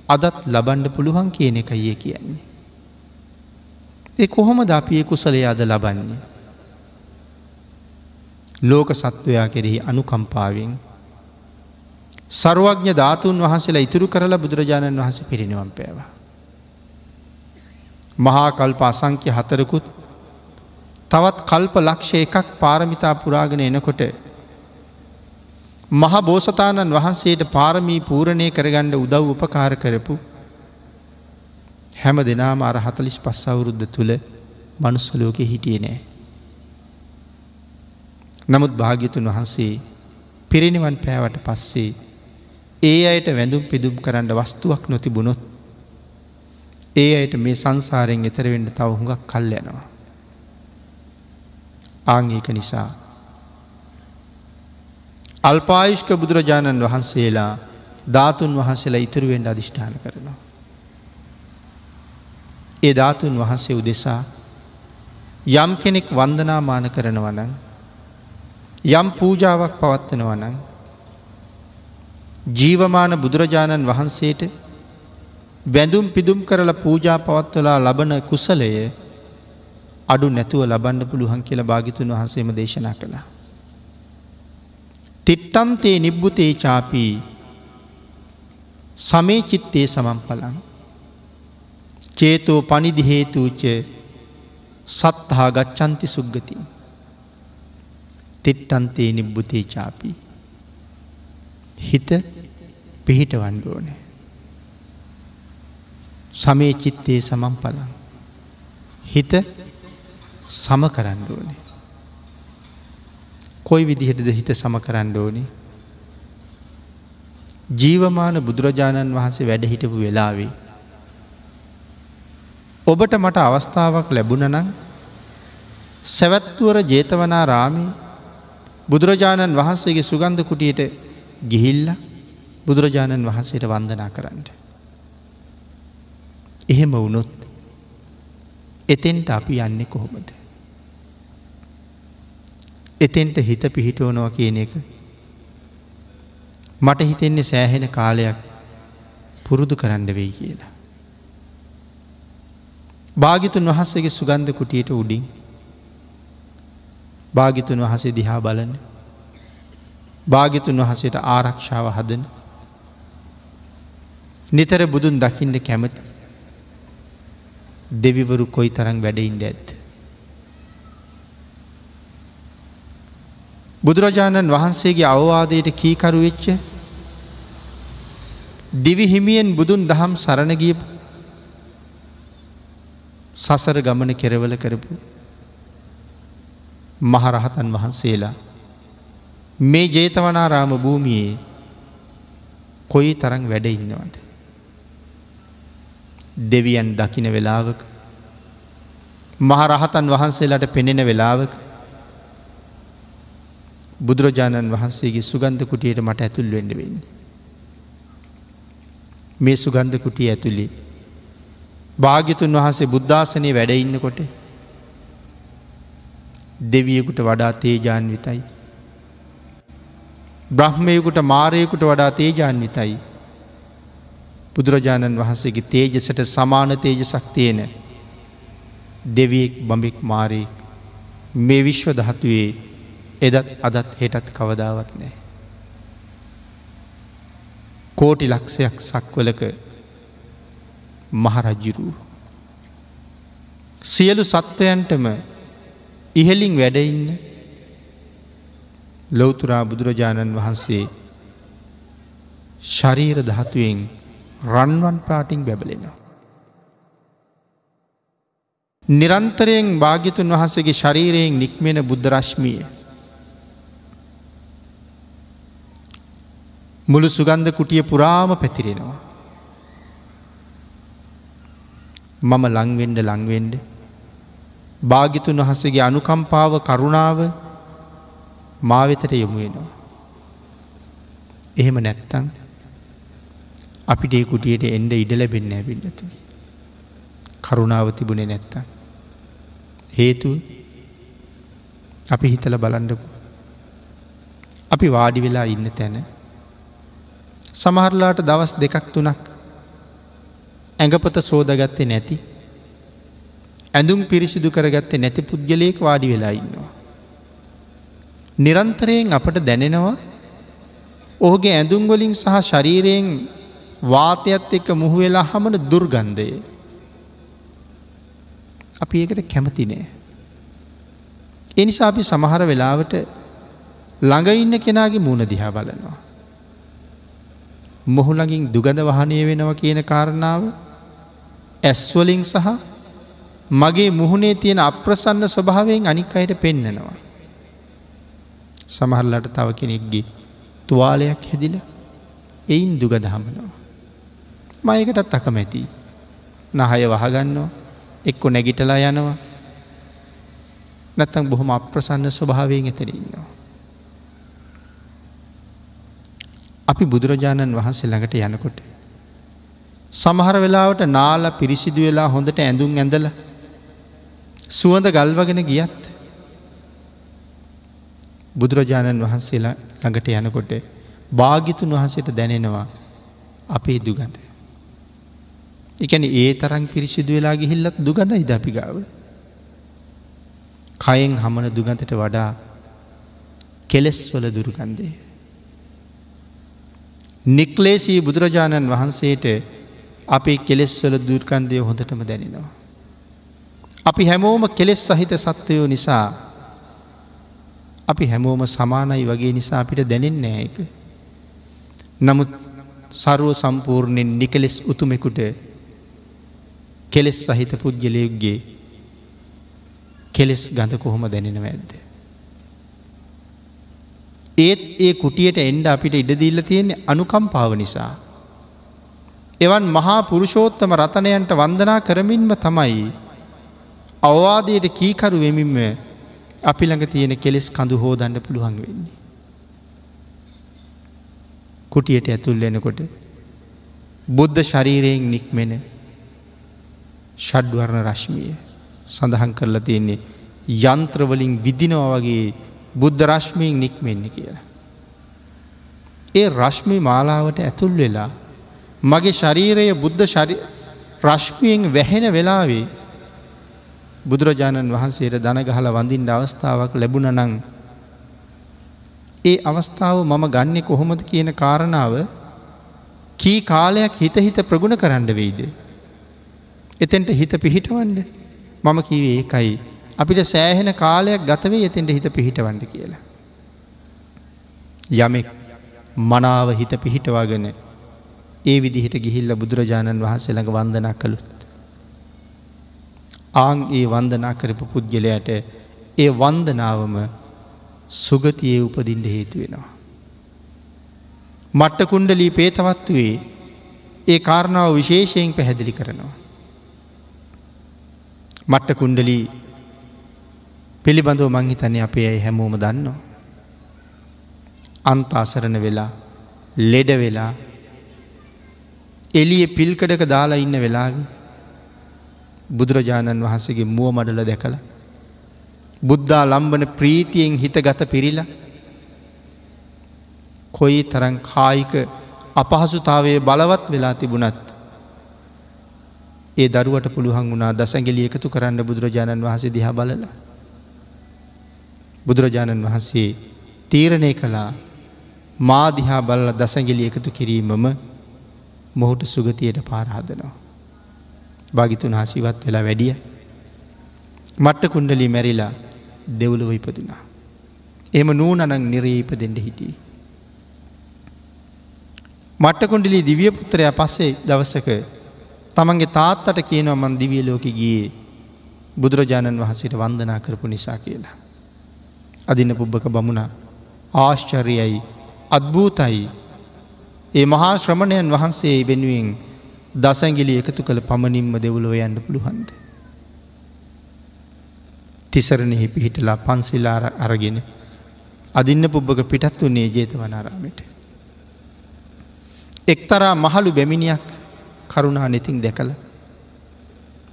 අදත් ලබන්ඩ පුළුවන් කියන එකයිය කියන්නේ. ඒ කොහොම ද අපිය කුසලේ අද ලබන්නේ. ලෝක සත්වයා කෙරෙහි අනුකම්පාවෙන් සරුවඥ ධාතුන් වහන්සේලා ඉතුරු කරලා බුදුරජාණන් වහස පිරිනිවම් පෑවා. මහා කල්ප අසංක්‍ය හතරකුත් තවත් කල්ප ලක්ෂ එකක් පාරමිතා පුරාගෙන එනකොට මහ බෝසතාණන් වහන්සේට පාරමී පූරණය කරගණ්ඩ උදව් උපකාර කරපු හැම දෙනාම අර හතලිස් පස් අවුරුද්ධ තුළ මනුස්සලෝක හිටිය නෑ. නමුත් භාග්‍යතුන් වහන්සේ පිරිනිවන් පෑවට පස්සේ ඒ අයට වැඳුම් පිදුම් කරන්න වස්තුවක් නොතිබුණොත් ඒ අයට මේ සංසාරයෙන් එතරවෙන්න තව හුඟක් කල් යනවා. ආංගේක නිසා. අල්පායුෂ්ක බුදුරජාණන් වහන්සේලා ධාතුන් වහන්සේලා ඉතුරුවෙන්ට අධිෂ්ඨාන කරනවා. ඒ ධාතුන් වහන්සේ උදෙසා යම් කෙනෙක් වන්දනාමාන කරනවනන් යම් පූජාවක් පවත්වනවනන් ජීවමාන බුදුරජාණන් වහන්සේට බැඳුම් පිදුම් කරලා පූජා පවත්වලා ලබන කුසලය අඩු නැතුව ලබන්න පුළුවන් කියල භාගිතුන් වහන්සේම දේශනා කළා. තිට්ටන්තේ නිබ්බුතේ චාපී සමේ චිත්තේ සමම් පලන් චේතෝ පනිදි හේතුූච සත්හා ගච්චන්ති සුග්ගති. තෙට්ටන්තේ නිබ්බුතේ චාපි. හිත පිහිට වන්ඩෝනේ. සමේ චිත්තේ සමම් පලන්. හිත සම කරන්න ඕනේ. කොයි විදිහටද හිත සම කරන්න ඕනේ. ජීවමාන බුදුරජාණන් වහන්සේ වැඩ හිටපු වෙලාවේ ඔබට මට අවස්ථාවක් ලැබුණනං සැවැත්තුවර ජේතවනා රාමී බුදුරජාණන් වහන්සේගේ සුගන්ධ කුටියට ගිහිල්ල බුදුරජාණන් වහන්සේට වන්දනා කරන්න. එහෙම වුණොත් එතෙන්ට අපි යන්නේ කොහොමද. එතෙන්ට හිත පිහිටෝනවා කියන එක මට හිතෙන්නේ සෑහෙන කාලයක් පුරුදු කරන්න වෙයි කියලා. භාගිතුන් වහන්සේගේ සුගන්ධ කුටියට උඩින් භාගිතුන් වහසේ දිහා බලන භාගිතුන් වහසට ආරක්ෂාව හදන නිතර බුදුන් දකිින්ට කැමති දෙවිවරු කොයි තරං වැඩඉන්ඩ ඇත්ත. බුදුරජාණන් වහන්සේගේ අවවාදයට කීකරු වෙච්ච දිවි හිමියෙන් බුදුන් දහම් සරණගිය සසර ගමන කෙරවල කරපු මහරහතන් වහන්සේලා මේ ජේතවනාරාම භූමියයේ කොයි තරං වැඩ ඉන්නවද. දෙවියන් දකින වෙලාවක මහරහතන් වහන්සේලාට පෙනෙන වෙලාවක බුදුරජාණන් වහන්සේගේ සුගන්ධ කුටියට මට ඇතුල් වෙන්න වෙන්න. මේ සුගන්ධ කුටිය ඇතුළි. භාගිතුන් වහන්සේ බුද්ධාසනය වැඩඉන්නකොට දෙවියකුට වඩා තේජාන්විතයි. බ්‍රහ්මයකුට මාරයකුට වඩා තේජාන්විතයි. බුදුරජාණන් වහන්සේගේ තේජසට සමාන තේජසක් තියෙන දෙවියෙක් බඹෙක් මාරයෙක් මේ විශ්ව දහතුවේ එදත් අදත් හෙටත් කවදාවත් නෑ. කෝටි ලක්ෂයක් සක්වලක මහරජ්ජිරූ. සියලු සත්වයන්ටම ඉහලින් වැඩඉන්න ලොවතුරා බුදුරජාණන් වහන්සේ ශරීර දහතුවෙන් රන්වන් පාටිං බැබලෙනවා. නිරන්තරයෙන් භාගිතුන් වහන්සේගේ ශරීරයෙන් නික්මෙන බුද්ධරශ්මිය මුළු සුගන්ධ කුටිය පුරාම පැතිරෙනවා. මම ලංවෙන්ඩ ලංවෙන්ඩ භාගිතුන් වහසගේ අනුකම්පාව කරුණාව මාවෙතට යොමුවෙනවා. එහෙම නැත්තං අපිට ඒ කුටියට එන්ඩ ඉඩ ලැබෙන්න ඇබින්නතුනි. කරුණාව තිබුණේ නැත්තං. හේතු අපි හිතල බලන්ඩකු. අපි වාඩි වෙලා ඉන්න තැන සමහරලාට දවස් දෙකක් තුනක් ඇඟපත සෝදගත්තේ නැති ඇඳුම් පිරිසිදු කරගත්තේ නැති පුද්ගලයෙක් වාඩි වෙලා ඉන්නවා. නිරන්තරයෙන් අපට දැනෙනවා ඔහුගේ ඇඳුම්ගොලින් සහ ශරීරයෙන් වාතයත් එක්ක මුහ වෙලා හමන දුර්ගන්ධය. අපි ඒකට කැමති නෑ. එනිසා අපි සමහර වෙලාවට ළඟඉන්න කෙනාගේ මූුණ දිහා බලනවා. මොහුළඟින් දුගඳ වහනය වෙනවා කියන කාරණාව ඇස්වලින් සහ මගේ මුහුණේ තියෙන අප්‍රසන්න ස්වභාවයෙන් අනික් අයට පෙන්නනවා. සමහරලට තව කෙනෙක්ගේ තුවාලයක් හැදිල එයින් දුගද හමනවා. මයකටත් අකමැති. නහය වහගන්නවා එක්කො නැගිටලා යනවා නැත්තම් බොහොම අප්‍රසන්න ස්වභාවයෙන් එතර ඉන්නවා. අපි බුදුරජාණන් වහන්සේ ළඟට යනකොට. සමහර වෙලාවට නාල පිරිසිදු වෙලා හොඳට ඇඳුම් ඇඳල සුවඳ ගල්වගෙන ගියත් බුදුරජාණන් වහන්සේලා ළඟට යනකොට භාගිතුන් වහන්සේට දැනෙනවා අපේ දුගඳ. එකන ඒ තරන් පිරිසිදු වෙලා ගිහිල්ලත් දුගඳ ඉදපිගාව. කයෙන් හමන දුගඳට වඩා කෙලෙස්වල දුරුගන්දේ. නික්ලේසී බුදුරජාණන් වහන්සේට අපේ කෙලෙස්වල දුර්කන්දය හොඳටම දැනෙනවා. අපි හැමෝම කෙලෙස් සහිත සත්වයෝ නිසා අපි හැමෝම සමානයි වගේ නිසා අපිට දැනෙන් නෑ එක. නමුත් සරුව සම්පූර්ණයෙන් නිකලෙස් උතුමෙකුට කෙලෙස් සහිත පුද්ගලයුක්ගේ කෙලෙස් ගඳ කොහොම දැනෙනව ඇද්ද. ඒත් ඒ කුටියට එන්ඩ අපිට ඉඩදීල්ල තියෙන්නේ අනුකම්පාව නිසා. එවන් මහා පුරුෂෝත්තම රතනයන්ට වන්දනා කරමින්ම තමයි අවවාදයට කීකරු වෙමින්ම අපි ළඟ තියෙන කෙලෙස් කඳු හෝදන්න පුළුවන් වෙන්නේ. කුටියට ඇතුල් වෙනකොට බුද්ධ ශරීරයෙන් නික්මෙන ෂඩ්වර්ණ රශ්මිය සඳහන් කරලා තියෙන්නේ යන්ත්‍රවලින් විදිනව වගේ බුද්ධ රශ්මයෙන් නික්මෙන්න කියලා. ඒ රශ්මි මාලාවට ඇතුල් වෙලා මගේ ශරීරය බුද්ධ රශ්මියෙන් වැහෙන වෙලාවේ බුදුරජාණන් වහන්සේට දනගහල වඳින්ට අවස්ථාවක් ලැබුණ නං ඒ අවස්ථාව මම ගන්න කොහොමද කියන කාරණාව කී කාලයක් හිත හිත ප්‍රගුණ කරන්න වෙයිද. එතෙන්ට හිත පිහිටවන්ඩ මම කිවේ ඒකයි අපිට සෑහෙන කාලයක් ගතවේ එතෙන්ට හිත පිහිටවන්ඩ කියලා. යමෙක් මනාව හිත පිහිටවාගෙන ඒ විදිහට ගිහිල්ල බුදුරජාණන් වහන්සේ ළඟ වන්දනා කළුත්. ආං ඒ වන්දනා කරපු පුද්ගලයට ඒ වන්දනාවම සුගතියේ උපදින්ට හේතු වෙනවා. මට්ට කුණ්ඩලී පේතවත්වේ ඒ කාරණාව විශේෂයෙන් පැහැදිලි කරනවා. මට්ට කුණ්ඩලී පිළිබඳව මංහිතන්නේ අපේ ඇයි හැමෝම දන්නවා. අන්තාසරණ වෙලා ලෙඩ වෙලා එලිය පිල්කඩක දාලා ඉන්න වෙලාග බුදුරජාණන් වහන්සේගේ මුව මඩල දැකළ. බුද්ධා ලම්බන ප්‍රීතියෙන් හිත ගත පිරිල කොයි තරන් කායික අපහසුතාවයේ බලවත් වෙලා තිබුණත් ඒ දරුවට පුළුවන් වුණා දසැගලි එකතු කරන්න බුදුරජාණන් වහන්සේ දිහා බලලා. බුදුරජාණන් වහන්සේ තීරණය කළා මාදිහා බල්ල දසැගිලි එකතු කිරීමම මොහුට සුගතියට පාරහදනවා. භාගිතුන් හසිවත් වෙලා වැඩිය මට්ට කුණ්ඩලි මැරිලා දෙවුලව ඉපදුනා. එම නූනනං නිරේප දෙෙන්ට හිටිය. මට්ටකොඩිලි දිවිය පුත්‍රය පස්සේ දවසක තමන්ගේ තාත්තට කියනවා මන් දිවිය ලෝක ගියේ බුදුරජාණන් වහන්සේට වන්දනා කරපු නිසා කියලා. අදින්න පුබ්බක බමුණ ආශ්චර්යයි අත්භූතයි ඒ මහා ශ්‍රමණයන් වහන්සේ වෙනුවෙන් දසැගිලි එකතු කළ පමණින්ම දෙවුලව යන්න පුළුහන්ද. තිසරණෙහි පිහිටලා පන්සිලාර අරගෙන අදින්න පුබ්බක පිටත් වන්නේ ජේත වනාරාමට. එක්තරා මහළු බැමිණියක් කරුණා නෙතින් දැකළ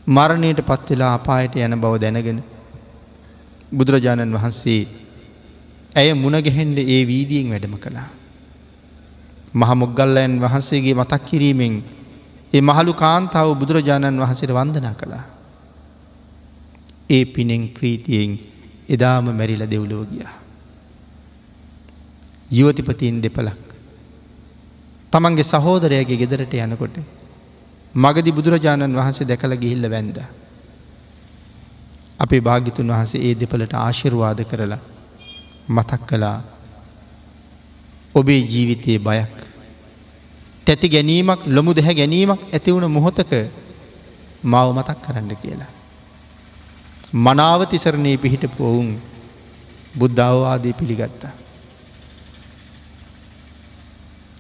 මරණයට පත්වෙලා අපායට යන බව දැනගෙන බුදුරජාණන් වහන්සේ ඇය මුණගැහෙන්ඩ ඒ වීදියෙන් වැඩම කළා. මහමොග්ගල්ලයන් වහන්සේගේ මතක් කිරීමෙන් ඒ මහළු කාන්තාව බුදුරජාණන් වහසට වන්දනා කළා. ඒ පිනෙන් ප්‍රීතියෙන් එදාම මැරිල දෙව්ලෝ ගියා. යුවතිපතියෙන් දෙපලක්. තමන්ගේ සහෝදරයගේ ගෙදරට යනකොට. මගදි බුදුරජාණන් වහන්සේ දැකළ ගිහිල්ල වැන්ද. අපේ භාගිතුන් වහන්සේ ඒ දෙපලට ආශිර්වාද කරලා මතක් කළා ඔබේ ජීවිතයේ බයක්. තැති ගැනීමක් ලොමු දෙහැ ගැනීමක් ඇතිවුණ මොහොතක මව මතක් කරන්න කියලා. මනාව තිසරණයේ පිහිටපු ඔවුන් බුද්ධවවාදී පිළිගත්තා.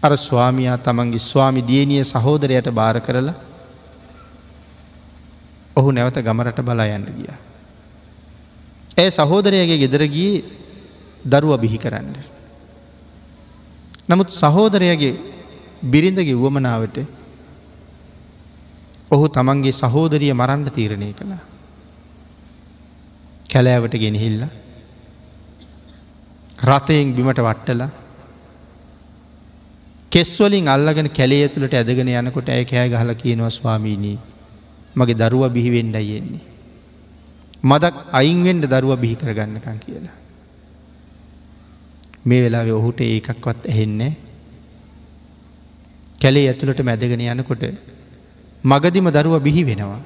අර ස්වාමයා තමන්ගේ ස්වාමි දියණිය සහෝදරයට භාර කරලා ඔහු නැවත ගමරට බලා යන්න ගිය. ඇය සහෝදරයගේ ගෙදරගී දරුව බිහි කරන්න. නමුත් සහෝදරයගේ බිරිඳගේ වුවමනාවට ඔහු තමන්ගේ සහෝදරිය මරන්න තීරණය කළ. කැලෑවට ගෙනහිල්ල රථයෙන් බිමට වට්ටලා කෙස්වලින් අල්ලගෙන කැලේ ඇතුළට ඇදගෙන යනකොට ඇය කෑ ගහල කියනවා ස්වාමීනී මගේ දරුව බිහිවෙන්ඩ යෙන්නේ. මදක් අයින්වෙන්ඩ දරුව බිහි කරගන්නකන් කියලා. මේ වෙලාවෙ ඔහුට ඒකක්වත් ඇහෙන්නේ කැලේ ඇතුළට මැදගෙන යනකොට මගදිම දරුව බිහි වෙනවා.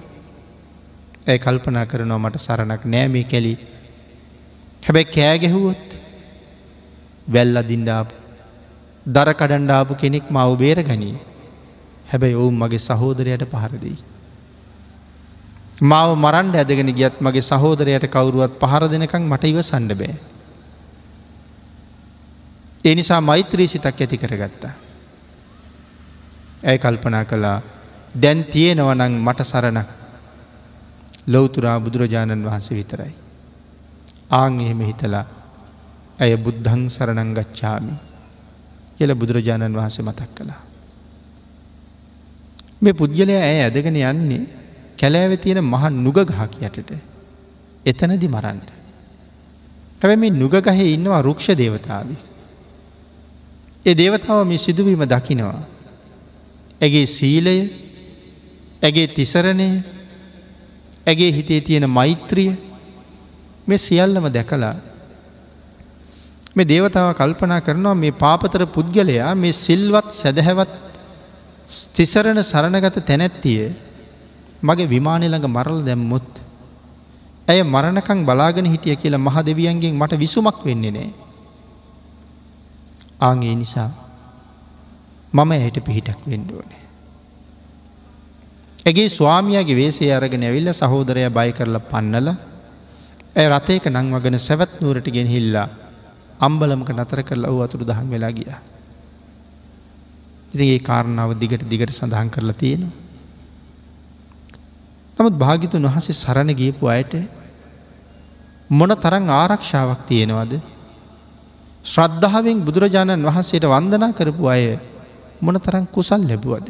ඇය කල්පනා කරනවා මට සරණක් නෑ මේ කැලි හැබැයි කෑගැහුවොත් වැල් අදින්ඩාපු දර කඩන්ඩාපු කෙනෙක් මව බේර ගනී හැබැයි ඔවුන් මගේ සහෝදරයට පහරදී. මාව මරන්ඩ ඇදගෙන ගියත් මගේ සහෝදරයට කවරුවත් පහර දෙනකං මට ඉව සණ්ඩ බෑ. ඒ නිසා මෛත්‍රී සිතක් ඇති කරගත්තා. ඇය කල්පනා කළා දැන් තියෙනවනං මට සරණක් ලොවතුරා බුදුරජාණන් වහන්සේ විතරයි. ආං එහෙම හිතලා ඇය බුද්ධං සරණං ගච්ඡාමි කියල බුදුරජාණන් වහන්සේ මතක් කළා. මේ පුද්ගලය ඇය ඇදගෙන යන්නේ කැලෑව තියෙන මහ නුගගහක් යටට එතනදි මරන්ට. හැබැ මේ නුගගහේ ඉන්නවා රුක්ෂ දේවතාවී. ඒ දේවතාව මේ සිදුවීම දකිනවා. ඇගේ සීලය ඇගේ තිසරණය ඇගේ හිතේ තියෙන මෛත්‍රිය මේ සියල්ලම දැකලා මේ දේවතාව කල්පනා කරනවා මේ පාපතර පුද්ගලයා මේ සිල්වත් සැදැහැවත් තිසරණ සරණගත තැනැත්තිය මගේ විමානළඟ මරල දැම්මුත් ඇය මරණකං බලාගෙන හිටිය කියලා මහ දෙවියන්ගෙන් මට විසුමක් වෙන්නේ නෑ. ආගේ නිසා මම ඇයට පිහිටක් වෙන්ඩ ඕනේ. ඇගේ ස්වාමියගේ වේසේ අරගෙන ඇවිල්ල සහෝදරය බය කරලා පන්නල ඇ රථයක නංවගෙන සැවත් නූරට ගෙන හිල්ලා අම්බලමක නතර කරලා වූ අතුරු දහන් වෙලා ගිය. ඉති ඒ කාරණාව දිගට දිගට සඳහන් කරලා තියෙනවා. නමුත් භාගිතුන් වහසේ සරණ ගියපු අයට මොන තරං ආරක්ෂාවක් තියෙනවද ශ්‍රද්ධාවෙන් බුදුරජාණන් වහන්සේට වන්දනා කරපු අය මොන තරම් කුසල් ලැබුවද.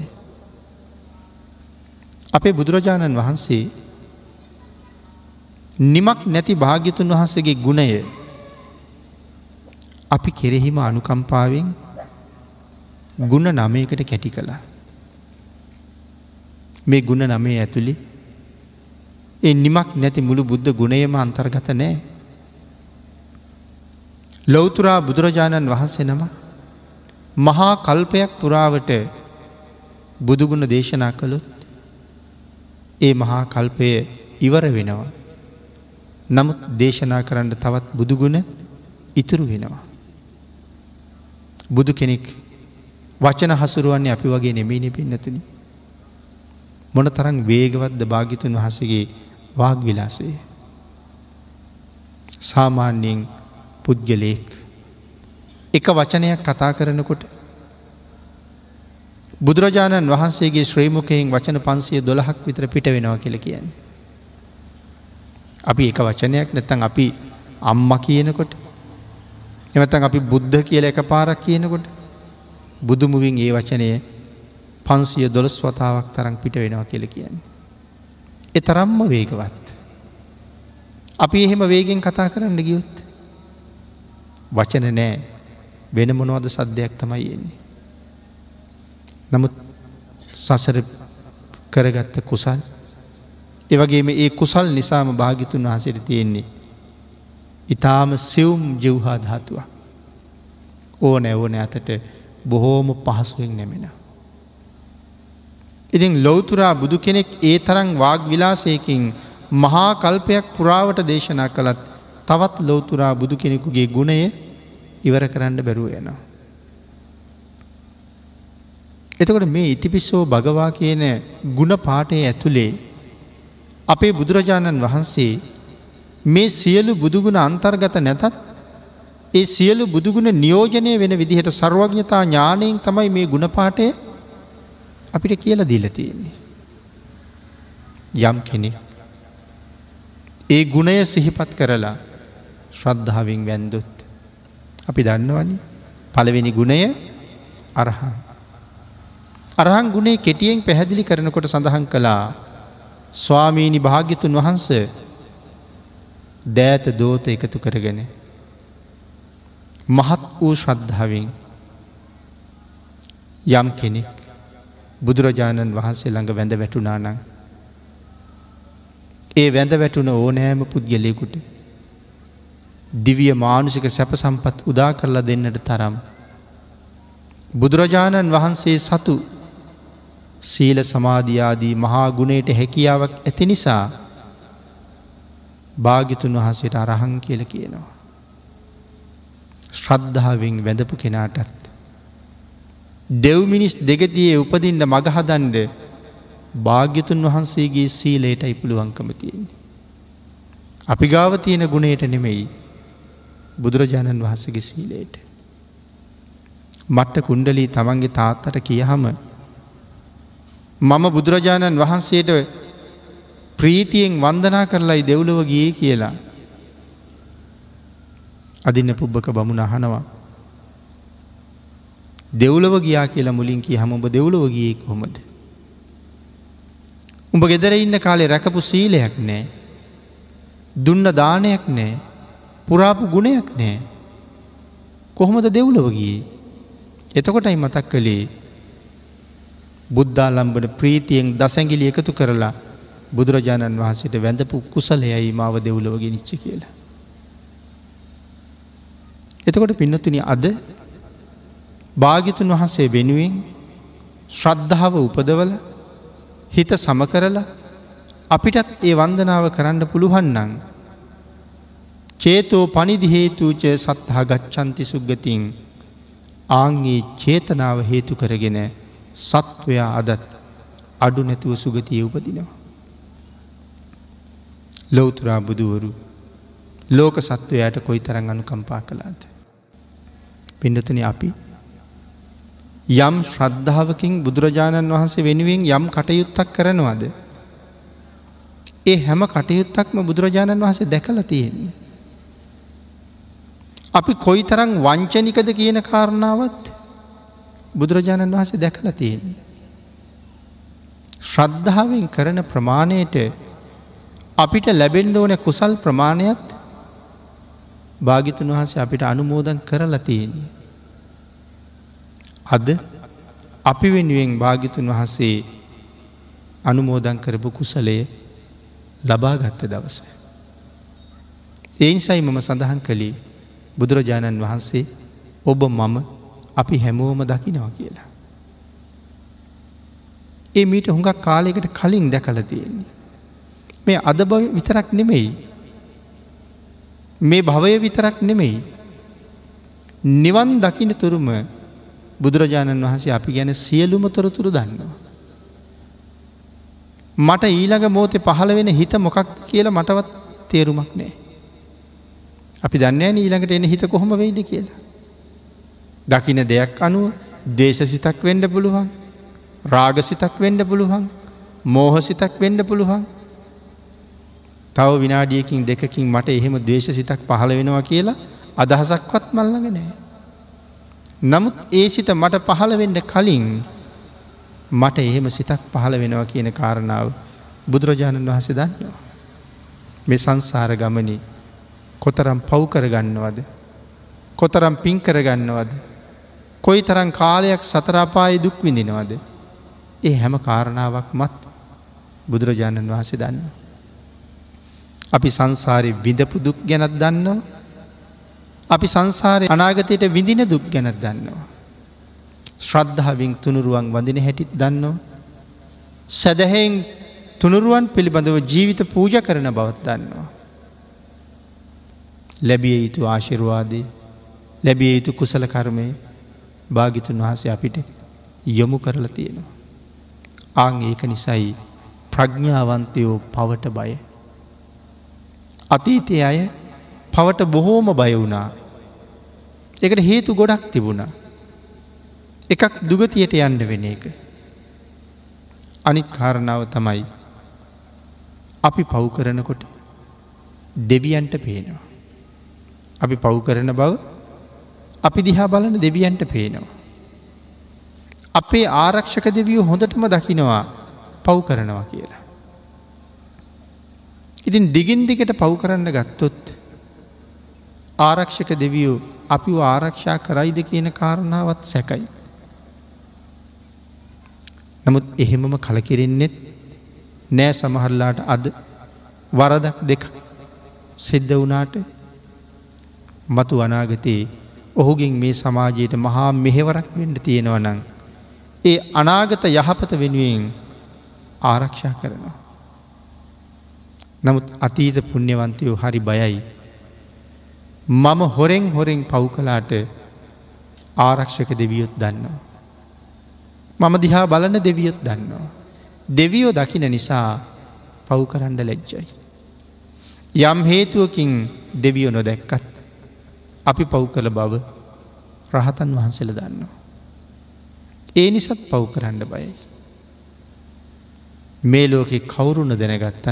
අපේ බුදුරජාණන් වහන්සේ නිමක් නැති භාග්‍යතුන් වහන්සගේ ගුණය අපි කෙරෙහිම අනුකම්පාවෙන් ගුණ නමයකට කැටි කළා. මේ ගුණ නමේ ඇතුළි ඒ නිමක් නැති මුළු බුද්ධ ගුණයම අන්තර්ගත නෑ ලොවතුරා බුදුරජාණන් වහන්සේ නම මහා කල්පයක් පුරාවට බුදුගුණ දේශනා කළොත් ඒ මහා කල්පය ඉවර වෙනවා. නමුත් දේශනා කරන්න තවත් බුදුගුණ ඉතුරු වෙනවා. බුදු කෙනෙක් වචන හසුරුවන්නේ අපි වගේ නෙමීනි පින්නතුනි. මොන තරන් වේගවත්ද භාගිතුන් වහසගේ වාග් විලාසේ. සාමාන්‍යයෙන් පුද්ගලයෙක් එක වචනයක් කතා කරනකොට බුදුරජාණන් වහන්සේගේ ශ්‍රීමුකයෙන් වචන පන්සිය දොළහක් විතර පිට වෙනවා කියල කියන්නේ. අපි එක වචනයක් නැත්තන් අපි අම්ම කියනකොට එමතන් අපි බුද්ධ කියල එක පාරක් කියනකොට බුදුමුවින් ඒ වචනය පන්සිය දොළස් වතාවක් තරම් පිට වෙනවා කියල කියන්නේ. එ තරම්ම වේගවත්. අපි එහෙම වේගෙන් කතා කරන්න ගියොත් වචන නෑ වෙන මොනවද සද්ධයක් තමයි එන්නේ. නමුත් සසර කරගත්ත කුසල් එවගේම ඒ කුසල් නිසාම භාගිතුන් වහසට තියෙන්නේ. ඉතාම සිවුම් ජවහා ධාතුව. ඕ නැවන අතට බොහෝම පහසුවෙන් නැමෙන. ඉතින් ලොවතුරා බුදු කෙනෙක් ඒ තරං වාග් විලාසයකින් මහා කල්පයක් පුරාවට දේශනා කළත් තවත් ලෝතුරා බුදු කෙනෙකුගේ ගුණය ඉවර කරන්න බැරුව යනවා. එතකොට මේ ඉතිපිස්සෝ භගවා කියන ගුණ පාටය ඇතුළේ අපේ බුදුරජාණන් වහන්සේ මේ සියලු බුදුගුණ අන්තර්ගත නැතත් ඒ සියලු බුදුගුණ නියෝජනය වෙන විදිහට සර්වඥතා ඥානයෙන් තමයි මේ ගුණපාටය අපිට කියල දීල තියෙන්නේ. යම් කෙනෙ. ඒ ගුණය සිහිපත් කරලා ශ්‍රද්ධාවෙන් වැන්දුත්. අපි දන්නවනි පළවෙනි ගුණය අරහන්. අරහන් ගුණේ කෙටියෙන් පැහැදිලි කරනකොට සඳහන් කළා ස්වාමීණි භාග්‍යතුන් වහන්ස දෑත දෝත එකතු කරගෙන. මහත් වූ ශ්‍රද්ධාවෙන් යම් කෙනෙක් බුදුරජාණන් වහන්සේ ළඟ වැඳ වැටුනානං. ඒ වැඳ වැටුන ඕනෑම පුද්ගලයකුට දිවිය මානුසික සැප සම්පත් උදා කරලා දෙන්නට තරම්. බුදුරජාණන් වහන්සේ සතු සීල සමාධයාදී මහා ගුණයට හැකියාවක් ඇති නිසා භාගිතුන් වහසට අරහන් කියල කියනවා. ශ්‍රද්ධාවෙන් වැඳපු කෙනාටත්. දෙව්මිනිස් දෙගතියේ උපදින්න මගහදන්ඩ භාග්‍යතුන් වහන්සේගේ සීලයට ඉපුළුවන්කම තියෙන්නේ. අපි ගාව තියෙන ගුණයට නෙමෙයි බුදුරජාණන් වහන්සගේ සීලයට. මට්ට කුණ්ඩලී තමන්ගේ තාත්තට කියහම මම බුදුරජාණන් වහන්සේට ප්‍රීතියෙන් වන්දනා කරලයි දෙව්ලව ගිය කියලා. අදින්න පුබ්බක බමුණ අහනවා. දෙව්ලව ගියා කියලා මුලින් කිය හම ඔබ දෙව්ලව ගිය කොමද. උඹ ගෙදර ඉන්න කාලේ රැකපු සීලයක් නෑ. දුන්න දානයක් නෑ පුරාපු ගුණයක් නෑ. කොහොමද දෙව්ලව ගියේ. එතකොටයි මතක් කළේ බුද්ධාලම්බන ප්‍රීතියෙන් දසැගිලි එකතු කරලා බුදුරජාණන් වහන්සේට වැඳපු කුසලයයි මාව දෙව්ලව ගෙනනිච්ච කියලා. එතකොට පින්නතුනි අද භාගිතුන් වහන්සේ වෙනුවෙන් ශ්‍රද්ධාව උපදවල හිත සමකරලා අපිටත් ඒ වන්දනාව කරන්න පුළුවන්නන් චේතෝ පනිදිහේතුූච සත්හා ගච්ඡන්ති සුග්ගතින් ආංගේ චේතනාව හේතු කරගෙන සත්වයා අදත් අඩු නැතුව සුගතිය උපදිනවා. ලොවතුරා බුදුවරු ලෝක සත්වයට කොයි තරන් අනුකම්පා කළාද. පිඩතුන අපි යම් ශ්‍රද්ධාවකින් බුදුරජාණන් වහන්සේ වෙනුවෙන් යම් කටයුත්තක් කරනවාද. ඒ හැම කටයුත්තක්ම බුදුරජාණන් වහන්සේ දැකල තියෙන්නේ. අපි කොයි තරං වංචනිකද කියන කාරණාවත් බුදුරජාණන් වහන්සේ දැකල තියෙන්නේ. ශ්‍රද්ධාවෙන් කරන ප්‍රමාණයට අපිට ලැබෙන්ඩ ඕන කුසල් ප්‍රමාණයත් භාගිතුන් වහසේ අපිට අනුමෝදන් කරලා තියෙන්නේ. අද අපි වෙනුවෙන් භාගිතුන් වහන්සේ අනුමෝදන් කරපු කුසලය ලබාගත්ත දවස. එයින්සයි මම සඳහන් කළේ බුදුරජාණන් වහන්සේ ඔබ මම අපි හැමෝම දකිනවා කියලා. ඒ මීට හුඟක් කාලයකට කලින් දැකල තියෙන්නේ. මේ අද බව විතරක් නෙමෙයි. මේ භවය විතරක් නෙමෙයි. නිවන් දකින තුරුම බුදුරජාණන් වහන්සේ අපි ගැන සියලුම තොරතුරු දන්නවා. මට ඊළඟ මෝතේ පහළ වෙන හිත මොකක් කියලා මටවත් තේරුමක් නෑ. අපි දන්න ඊළඟට එන හිත කොහොම වෙයිද කියලා. දකින දෙයක් අනුව දේශසිතක් වෙන්ඩ පුළුවන් රාගසිතක් වෙන්ඩ පුළුවන් මෝහසිතක් වෙන්ඩ පුළුවන් තව විනාඩියකින් දෙකකින් මට එහෙම දේශ සිතක් පහළ වෙනවා කියලා අදහසක්වත් මල්ලඟ නෑ. නමුත් ඒ සිත මට පහළ වෙන්ඩ කලින් මට එහෙම සිතක් පහළ වෙනවා කියන කාරණාව බුදුරජාණන් වහස දන්නවා. මේ සංසාර ගමනි කොතරම් පව් කරගන්නවද. කොතරම් පින් කරගන්නවද. කොයි තරම් කාලයක් සතරාපායි දුක් විඳිනවද. ඒ හැම කාරණාවක් මත් බුදුරජාණන් වහසේ දන්න. අපි සංසාරය විඳපු දුක් ගැනත් දන්නවා. අපි සංසාරය අනාගතයට විඳින දුක් ගැනත් දන්නවා. ශ්‍රද්ධාවින් තුනුරුවන් වඳින හැටිත් දන්නවා. සැදහෙන් තුනුරුවන් පිළිබඳව ජීවිත පූජ කරන බවත් දන්නවා. ලැබිය යුතු ආශිරවාදී ලැබිය යුතු කුසල කර්මය භාගිතුන් වහසේ අපිට යොමු කරලා තියෙනවා. ආං ඒක නිසයි ප්‍රඥ්ඥාවන්තයෝ පවට බය. අතීතය අය පවට බොහෝම බය වුණා. එකට හේතු ගොඩක් තිබුණා. එකක් දුගතියට යන්න වෙන එක. අනිත් කාරණාව තමයි අපි පව් කරනකොට දෙවියන්ට පේනවා. අපි පව් කරන බව අපි දිහා බලන දෙවියන්ට පේනවා. අපේ ආරක්ෂක දෙවියෝ හොඳටම දකිනවා පව් කරනවා කියලා. ඉතින් දිගින් දිගට පව් කරන්න ගත්තොත් ආරක්ෂක දෙවියෝ අපි ආරක්ෂා කරයිද කියන කාරණාවත් සැකයි. නමුත් එහෙමම කලකිරෙන්නෙත් නෑ සමහරලාට අද වරදක් දෙක සිද්ධ වනාට මතු අනාගතයේ ඔහුගෙන් මේ සමාජයට මහා මෙහෙවරක් වෙන්ඩ තියෙනවනං. ඒ අනාගත යහපත වෙනුවෙන් ආරක්ෂා කරනවා. නමුත් අතීත පුුණ්‍යවන්තයෝ හරි බයයි. මම හොරෙන් හොරෙන් පව් කලාට ආරක්ෂක දෙවියොත් දන්නවා. මම දිහා බලන දෙවියොත් දන්නවා. දෙවියෝ දකින නිසා පව් කරන්න ලැජ්ජයි. යම් හේතුවකින් දෙවියෝ නොදැක්කත් අපි පව් කළ බව රහතන් වහන්සල දන්නවා. ඒ නිසත් පව් කරන්න බයයි. මේ ලෝකෙ කවුරුණ දැනගත්තත්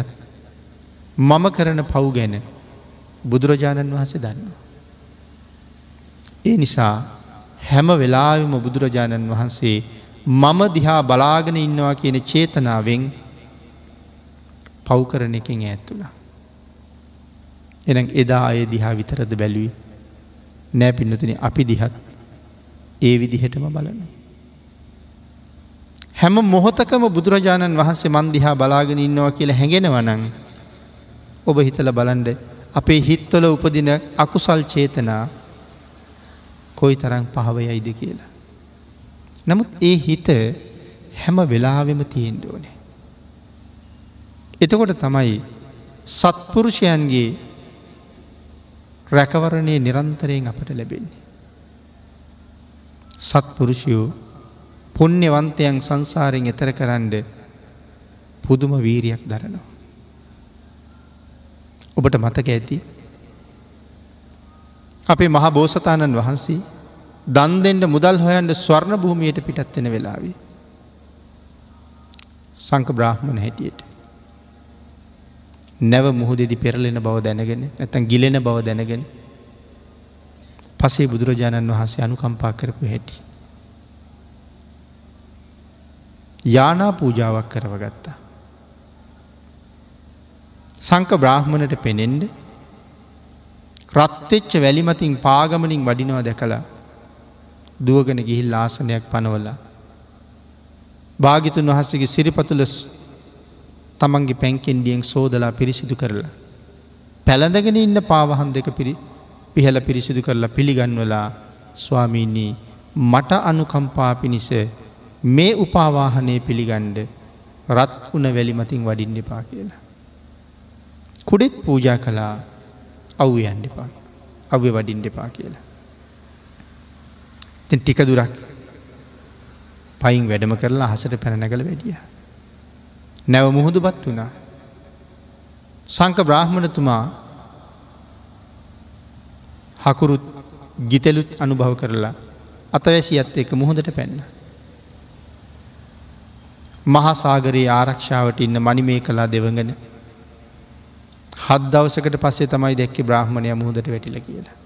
මම කරන පව් ගැන බුදුරජාණන් වහන්සේ දන්නවා. ඒ නිසා හැම වෙලාවිම බුදුරජාණන් වහන්සේ මම දිහා බලාගෙන ඉන්නවා කියන චේතනාවෙන් පව්කරන එකින් ඇත්තුලා. එන එදා අය දිහා විතරද බැලුවී නෑ පින්නතුන අපි දිහත් ඒ විදිහටම බලන. හැම මොහොතකම බුදුරජාණන් වහන්සේ මන්දිහා බලාගෙන ඉන්නවා කියලා හැඟෙනවනං ඔබ හිතල බලන්ඩ අපේ හිත්වල උපදින අකුසල් චේතනා කොයි තරං පහවයයිද කියලා. නමුත් ඒ හිත හැම වෙලාවෙම තියෙන්ට ඕනේ. එතකොට තමයි සත්පුරුෂයන්ගේ රැකවරණය නිරන්තරයෙන් අපට ලැබෙන්නේ. සත්පුරුෂයෝ පුුණ්‍යවන්තයන් සංසාරයෙන් එතර කරන්න පුදුම වීරයක් දරනවා. ඔබට මතක ඇති අපේ මහ බෝසතාණන් වහන්සේ දන් දෙෙන්ට මුදල් හොයන්ට ස්වර්ණ භූමියයට පිටත්වෙන වෙලාවේ. සංක බ්‍රාහ්මණ හැටියට. නැව මුහුදෙදි පෙරලෙන බව දැනගෙන ඇතන් ගිලෙන බව දැනගෙන පසේ බුදුරජාණන් වහන්සේ අනුකම්පා කරපු හැටි. යානා පූජාවක් කරව ගත්තා. සංක බ්‍රාහ්මණට පෙනෙන්ඩ රත්වෙච්ච වැලිමතින් පාගමනින් වඩිනවා දැකලා දුවගෙන ගිහිල් ආසනයක් පනවලා. භාගිතුන් වහසගේ සිරිපතුල තමන්ගේ පැංකෙන්ඩියෙන් සෝදලා පිරිසිදු කරලා. පැළඳගෙන ඉන්න පාවහන් දෙක පිරි පිහල පිරිසිදු කරලා පිළිගන්වලා ස්වාමීනී මට අනුකම්පා පිණිස මේ උපාවාහනය පිළිගණ්ඩ රත් වුණ වැලිමතින් වඩින්න එපා කියලා. කුඩෙත් පූජා කලා අව්ව යන්න එපා අව්‍ය වඩින්ට එපා කියලා. තින් ටික දුරක් පයින් වැඩම කරලා හසට පැනනැගල වැඩිය. නැව මුහුදු බත් වුණා. සංක බ්‍රාහ්මණතුමා හකුරුත් ගිතෙලුත් අනුභව කරලා අතවැසි අත් එක මුහොදට පැන්න. මහාසාගරයේ ආරක්ෂාවට ඉන්න මනිමේ කලා දෙවඟන හත් දවසකට පස්සේ තමයි දැක්ක බ්‍රහ්මණය මුහදට වැටිල කියලා.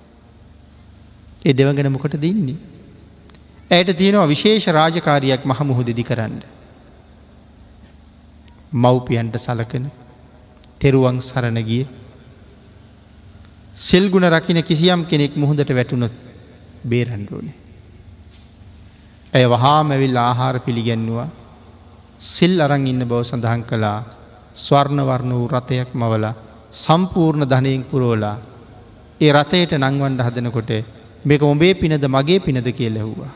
ඒ දෙවගෙන මොකට දින්නේ. ඇයට තියෙනවා විශේෂ රාජකාරයක් මහ මුහුදදි කරන්න. මව්පියන්ට සලකන තෙරුවන් සරණ ගිය සෙල්ගුණ රකින කිසියම් කෙනෙක් මුහොදට වැටුනොත් බේරන්ඩුවනේ. ඇය වහා මැවිල් ආහාර පිළිගැන්නවා සිල් අරං ඉන්න බව සඳහන් කළා ස්වර්ණවර්ණ වූ රථයක් මවලා සම්පූර්ණ ධනයෙන් පුරෝලා ඒ රථයට නංවන්ඩ හදනකොට මේක ඔබේ පිනද මගේ පිනද කිය ලැහුවා.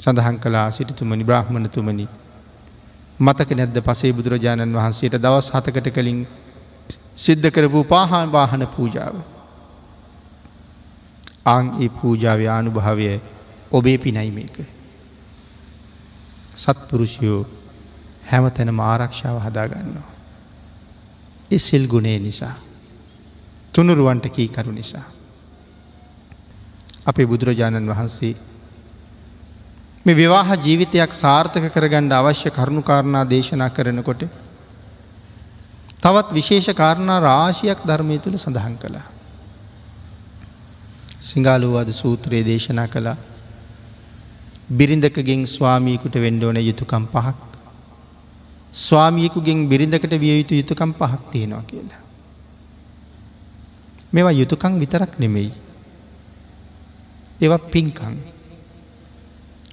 සඳහන් කලා සිටිතුමනි බ්‍රහ්මණතුමනි මතක නැද්ද පසේ බුදුරජාණන් වහන්සේට දවස් හතකට කලින් සිද්ධ කරපු පාහන් වාහන පූජාව. අං ඒ පූජාව ආනුභාවය ඔබේ පිනයි මේක. සත්පුරුෂයෝ හැම තැනම ආරක්ෂාව හදාගන්නවා. ඉසිල් ගුණේ නිසා. තුනුරුවන්ට කීකරු නිසා. අපේ බුදුරජාණන් වහන්සේ මේ විවාහ ජීවිතයක් සාර්ථක කරගණ්ඩ අවශ්‍ය කරුණුකාරණා දේශනා කරනකොට තවත් විශේෂ කාරණා රාශියක් ධර්මය තුළ සඳහන් කළා. සිංහලුවද සූත්‍රයේ දේශනා කළා බිරිඳකගෙන් ස්වාමීකුට වෙන්ඩෝන යුතුකම් පහක් ස්වාමියකුගෙන් බිරිඳකට විය යුතු යුතුකම් පහක් තියෙනවා කියලා. මෙවා යුතුකං විතරක් නෙමෙයි. ඒව පින්කං.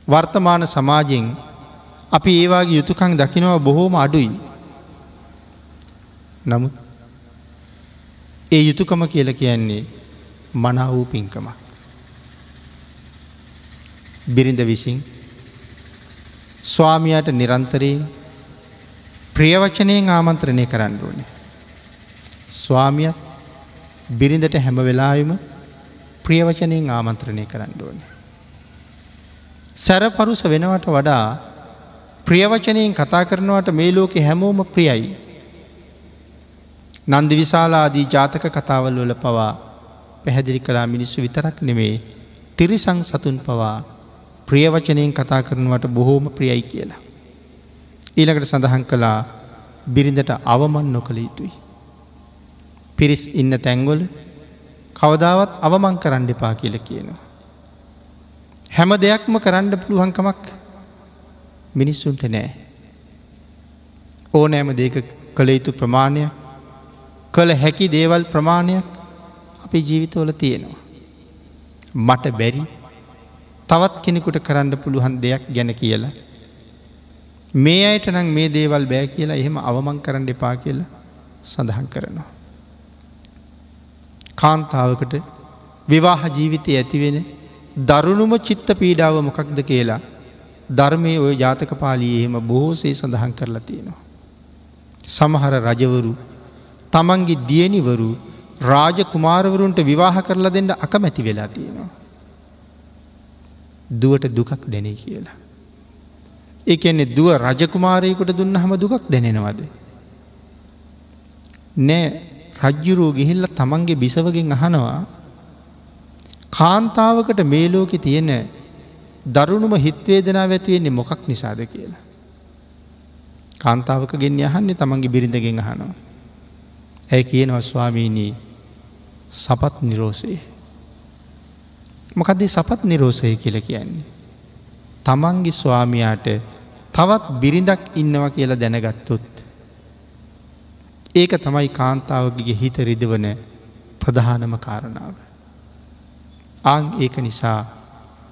වර්තමාන සමාජයෙන් අපි ඒවාගේ යුතුකං දකිනවා බොහෝම අඩුයි. නමුත් ඒ යුතුකම කියල කියන්නේ මනා වූ පින්කමක්. බිරිඳ විසින් ස්වාමියයට නිරන්තරයෙන් ප්‍රියවචනයෙන් ආමන්ත්‍රණය කරන්න ඕනේ. ස්වාමියත් බිරිඳට හැම වෙලාවිම ප්‍රියවචනයෙන් ආමන්ත්‍රණය කරන්න ඕනේ. සැරපරුස වෙනවට වඩා ප්‍රියවචනයෙන් කතා කරනවට මේ ලෝකෙ හැමෝම ප්‍රියයි. නන්දි විශාලාදී ජාතක කතාවල් වල පවා පැහැදිලි කලා මිනිස්සු විතරක් නෙමේ තිරිසං සතුන් පවා ප්‍රියවචනයෙන් කතා කරනවට බොහෝම ප්‍රියයි කියලා. ඊළඟට සඳහන් කළා බිරිඳට අවමන් නොකළ යුතුයි. පිරිස් ඉන්න තැංගොල කවදාවත් අවමං කරන්න එපා කියල කියනවා. හැම දෙයක්ම කරන්න පුළුවන්කමක් මිනිස්සුන්ට නෑ. ඕනෑම දෙක කළ යුතු ප්‍රමාණයක් කළ හැකි දේවල් ප්‍රමාණයක් අපි ජීවිතවල තියෙනවා. මට බැරි තවත් කෙනෙකුට කරන්න පුළුවන් දෙයක් ගැන කියලා මේ අයට නම් මේ දේවල් බෑ කියලා එහෙම අවමං කරන්න එපා කියලා සඳහන් කරනවා. කාන්තාවකට විවාහ ජීවිතය ඇතිවෙන දරුණුම චිත්ත පීඩාව මොකක්ද කියලා ධර්මය ඔය ජාතක පාලී එහෙම බොහෝසේ සඳහන් කරලා තියෙනවා. සමහර රජවරු තමන්ගේ දියනිවරු රාජ කුමාරවරුන්ට විවාහ කරලා දෙන්න අකමැති වෙලා තියෙනවා. දුවට දුකක් දැනේ කියලා. ඒ එන්නේ දුව රජකුමාරයකුට දුන්න හම දුකක් දැනෙනවද. නෑ රජ්ජුරූ ගිහිල්ල තමන්ගේ බිසවගෙන් අහනවා කාන්තාවකට මේ ලෝකෙ තියෙන දරුණුම හිත්වේදනා ඇතිවෙන්නේ මොකක් නිසාද කියලා. කාන්තාවක ගෙන් යහන්නේ තමන්ගේ බිරිඳගෙන් අහනවා. ඇය කියනවා ස්වාමීනී සපත් නිරෝසයේ. මොකදේ සපත් නිරෝසය කියල කියන්නේ. තමන්ගේ ස්වාමයාට තවත් බිරිඳක් ඉන්නවා කියලා දැනගත්තොත්. ඒක තමයි කාන්තාවගේ හිත රිදවන ප්‍රධානම කාරණාව. ආං ඒක නිසා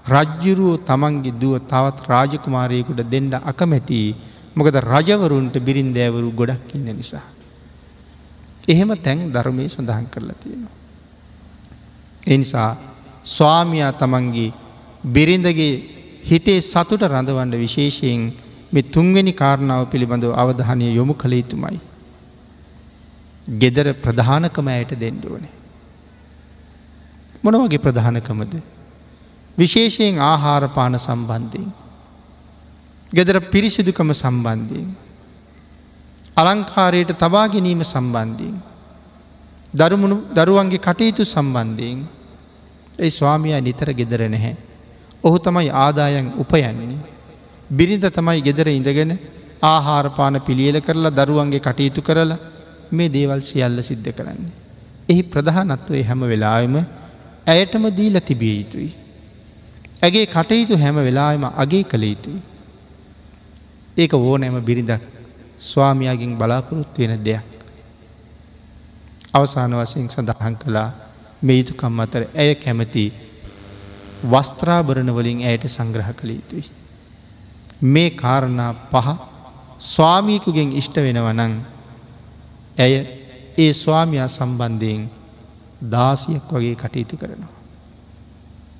රජ්ජුරුවෝ තමන්ගේ දුව තවත් රාජකුමාරයකුට දෙන්ඩ අකමැති මොකද රජවරුන්ට බිරින්දෑවරු ගොඩක් ඉන්න නිසා. එහෙම තැන් ධර්මය සඳහන් කරලා තියෙනවා. එනිසා ස්වාමයා තමන්ගේ බිරිඳගේ හිතේ සතුට රඳවන්න විශේෂයෙන් මෙ තුන්වෙනි කාරණාව පිළිබඳව අවධානය යොමු කළ යුතුමයි. ගෙදර ප්‍රධානකම ඇයට දෙන්ඩුවනේ. මොන වගේ ප්‍රධානකමද. විශේෂයෙන් ආහාරපාන සම්බන්ධයෙන්. ගෙදර පිරිසිදුකම සම්බන්ධයෙන්. අලංකාරයට තබා ගැනීම සම්බන්ධයෙන්. දරුමුණු දරුවන්ගේ කටයුතු සම්බන්ධයෙන් ඒ ස්වාමයා නිතර ගෙදර නැහැ. ඔහු තමයි ආදායන් උපයන්නේ. බිරිඳ තමයි ගෙදර ඉඳගෙන ආහාරපාන පිළියල කරලා දරුවන්ගේ කටයුතු කරලා මේ දේවල් සියල්ල සිද්ධ කරන්නේ. එහි ප්‍රධානත්වය හැම වෙලාම ඇයටම දීල තිබිය යුතුයි. ඇගේ කටයුතු හැම වෙලාම අගේ කළ යුතුයි. ඒක ඕනෑම බිරිඳක් ස්වාමයාගෙන් බලාපොරොත්තු වෙන දෙයක්. අවසාන වසයෙන් සඳහන් කළා මේ යුතුකම් අතර ඇය කැමති වස්ත්‍රාභරණ වලින් ඇයට සංග්‍රහ කළ යුතුයි. මේ කාරණා පහ ස්වාමීකුගෙන් ඉෂ්ට වෙනවනං ඇය ඒ ස්වාමයා සම්බන්ධයෙන් දාසියක් වගේ කටයුතු කරනවා.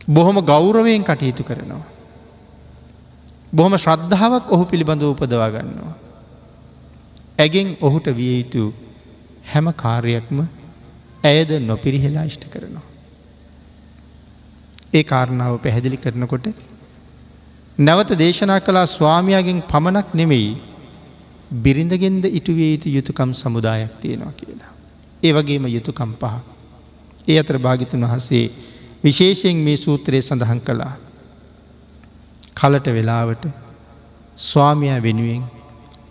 බොහොම ගෞරවයෙන් කටයුතු කරනවා. බොහොම ශ්‍රද්ධාවක් ඔහු පිළිබඳ උපදවා ගන්නවා. ඇගෙන් ඔහුට විය යුතු හැම කාර්යයක්ම ඇයද නොපිරිහෙලා ඉෂ්ට කරනවා. ඒ කාරණාව පැහැදිලි කරනකොට නැවත දේශනා කලා ස්වාමයාගෙන් පමණක් නෙමෙයි බිරිඳගෙන්ද ඉටුවේ යුතු යුතුකම් සමුදායක් තියෙනවා කියලා. ඒ වගේම යුතුකම් පහ. ඒ අතර භාගිතුන් වහසේ විශේෂයෙන් මේ සූත්‍රය සඳහන් කළා. කලට වෙලාවට ස්වාමයා වෙනුවෙන්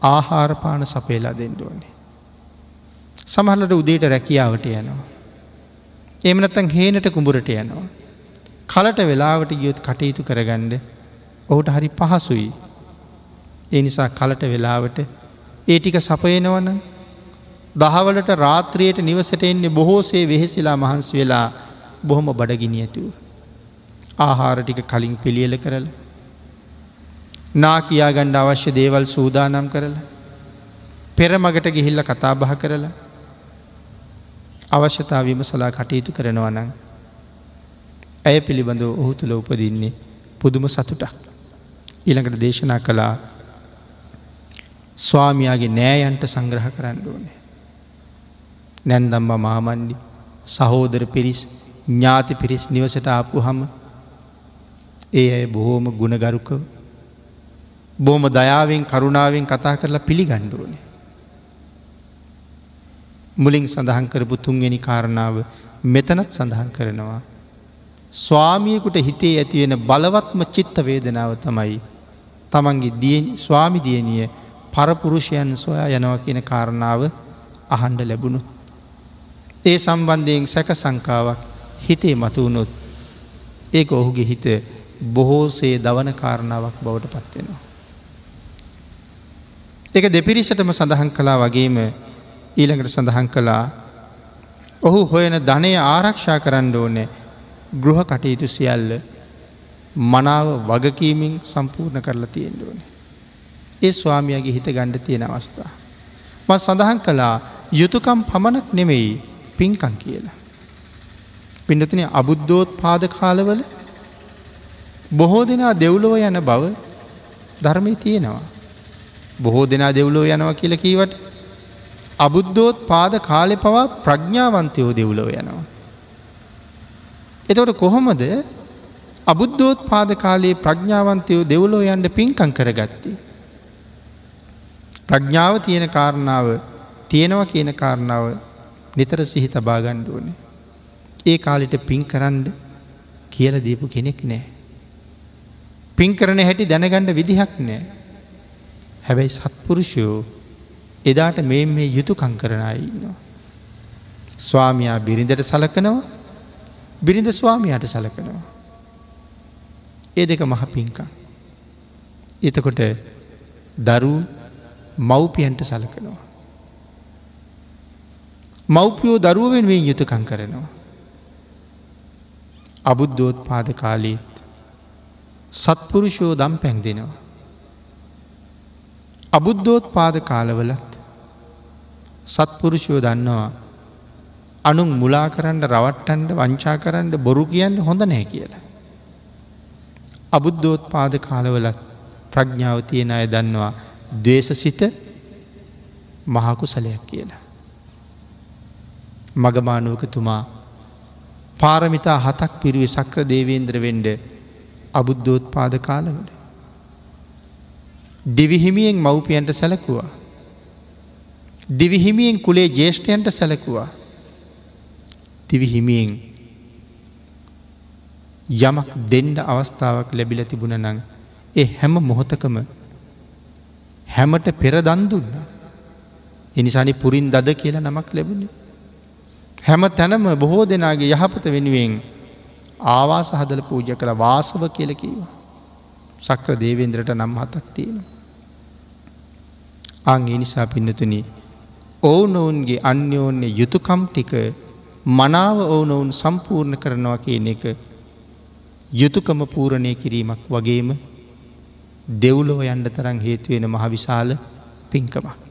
ආහාරපාන සපේලා දෙෙන්ඩුවනේ. සමහලට උදේට රැකියාවට යනවා. එමනත්තන් හේනට කුඹුරට යනවා. කලට වෙලාවට ගියොත් කටයුතු කරගණ්ඩ ඔහුට හරි පහසුයි. ඒ නිසා කලට වෙලාවට ඒ ටික සපයනවන දහවලට රාත්‍රයට නිවසට එන්නේ බොහෝසේ වෙහෙසිලා මහන්ස් වෙලා බොහොම බඩගිනි ඇතුව. ආහාර ටික කලින් පිළියල කරල. නා කියාගණ්ඩ අවශ්‍ය දේවල් සූදානම් කරලා. පෙරමගට ගිහිල්ල කතා බහ කරලා. අවශ්‍යතා විමසලා කටයුතු කරනවනං. ඇය පිළිබඳව ඔහු තුළ උපදින්නේ පුදුම සතුටක්. ඊළඟට දේශනා කළා ස්වාමයාගේ නෑයන්ට සංග්‍රහ කරන්න ඕනේ. නැන්දම්ම මාමණ්ඩි සහෝදර පිරිස් ඥාති පිරිස් නිවසට ආපු හම ඒ අය බොහෝම ගුණගරුකව බෝම දයාවෙන් කරුණාවෙන් කතා කරලා පිළිගණ්ඩුවනේ. මුලින් සඳහන් කරපු තුන්වෙනි කාරණාව මෙතනත් සඳහන් කරනවා. ස්වාමියකුට හිතේ ඇතිවෙන බලවත්ම චිත්ත වේදනාව තමයි තමන්ගේ ස්වාමිදියනිය පරපුරුෂයන් සොයා යනව කියන කාරණාව අහන්ඩ ලැබුණු. ඒ සම්බන්ධයෙන් සැක සංකාවක් හිතේ මතුවුණොත් ඒක ඔහුගේ හිත බොහෝසේ දවන කාරණාවක් බවට පත්වෙනවා. එක දෙපිරිසටම සඳහන් කලා වගේම ඊළඟට සඳහන් කළා ඔහු හොයන ධනය ආරක්ෂා කරන්න ඕනෑ ගෘහ කටයුතු සියල්ල මනාව වගකීමින් සම්පූර්ණ කරලා තියෙන්ට ඕනේ. ඒ ස්වාමියගේ හිත ගණ්ඩ තියෙන අවස්ථා. මත් සඳහන් කළා යුතුකම් පමණක් නෙමෙයි පින්කං කියලා. පිඩතින අබුද්ධෝත් පාද කාලවල බොහෝ දෙනා දෙව්ලොව යන බව ධර්මය තියෙනවා. බොහෝ දෙනා දෙව්ලෝ යනවා කියල කීවට අබුද්ධෝත් පාද කාලෙ පවා ප්‍රඥාවන්තයෝ දෙව්ලොව යනවා. එතවට කොහොමද අබුද්ධෝත් පාද කාලයේ ප්‍රඥාවන්තයෝ දෙව්ලෝ යන්ට පින්කං කරගත්තේ. ප්‍රඥාව තියෙන කාරණාව තියෙනවා කියන කාරණාව නිතර සිහි තබා ගණ්ඩුවනේ. ඒ කාලිට පින් කරන්ඩ කියල දීපු කෙනෙක් නෑ. පින් කරන හැටි දැනගණ්ඩ විදිහක් නෑ. හැබැයි සත්පුරුෂයෝ එදාට මේ මේ යුතුකං කරනයි ඉන්නවා. ස්වාමයා බිරිඳට සලකනවා බිරිඳ ස්වාමයාට සලකනවා. ඒ දෙක මහ පින්කං. එතකොට දරු මව්පියන්ට සලකනවා. මව්පියෝ දරුවෙන් වෙන් යුතුකං කරනවා. අබුද්ධෝත් පාද කාලීත් සත්පුරුෂෝ දම් පැන් දෙෙනවා. අබුද්ධෝත් පාද කාලවලත් සත්පුරුෂයෝ දන්නවා අනුන් මුලා කරන්න රවට්ටන්ඩ වංචා කරන්න බොරු කියන්න හොඳ නෑ කියලා. අබුද්ධෝත් පාද කාලවලත් ප්‍රඥාව තියෙන අය දන්නවා දේශ සිත මහකුසලයක් කියලා. මගමානුවකතුමා පාරමිතා හතක් පිරුවේ සක්‍ර දේවේන්ද්‍ර වෙන්ඩ අබුද්ධෝත් පාද කාලවල. දිවිහිමියෙන් මව්පියන්ට සැලකුවා. දිවිහිමියෙන් කුලේ ජේෂ්ඨයන්ට සැලකුවා. දිවිහිමියෙන් යමක් දෙන්ඩ අවස්ථාවක් ලැබිල තිබුණ නං ඒ හැම මොහොතකම හැමට පෙරදන් දුන්න. එනිසානි පුරින් දද කියලා නමක් ලැබුණේ. හැම තැනම බොහෝ දෙනාගේ යහපත වෙනුවෙන් ආවාස හදල පූජ කළ වාසව කියලකීව. සක්‍ර දේවේන්ද්‍රට නම් හතක් තියෙන. අං එනිසා පින්නතුන ඔවුනොවුන්ගේ අන්‍යෝන්‍ය යුතුකම් ටික මනාව ඕනොවුන් සම්පූර්ණ කරනවා කියන එක යුතුකම පූරණය කිරීමක් වගේම දෙව්ලෝ යන්ඩ තරන් හේතුවෙන මහවිශාල පින්කමක්.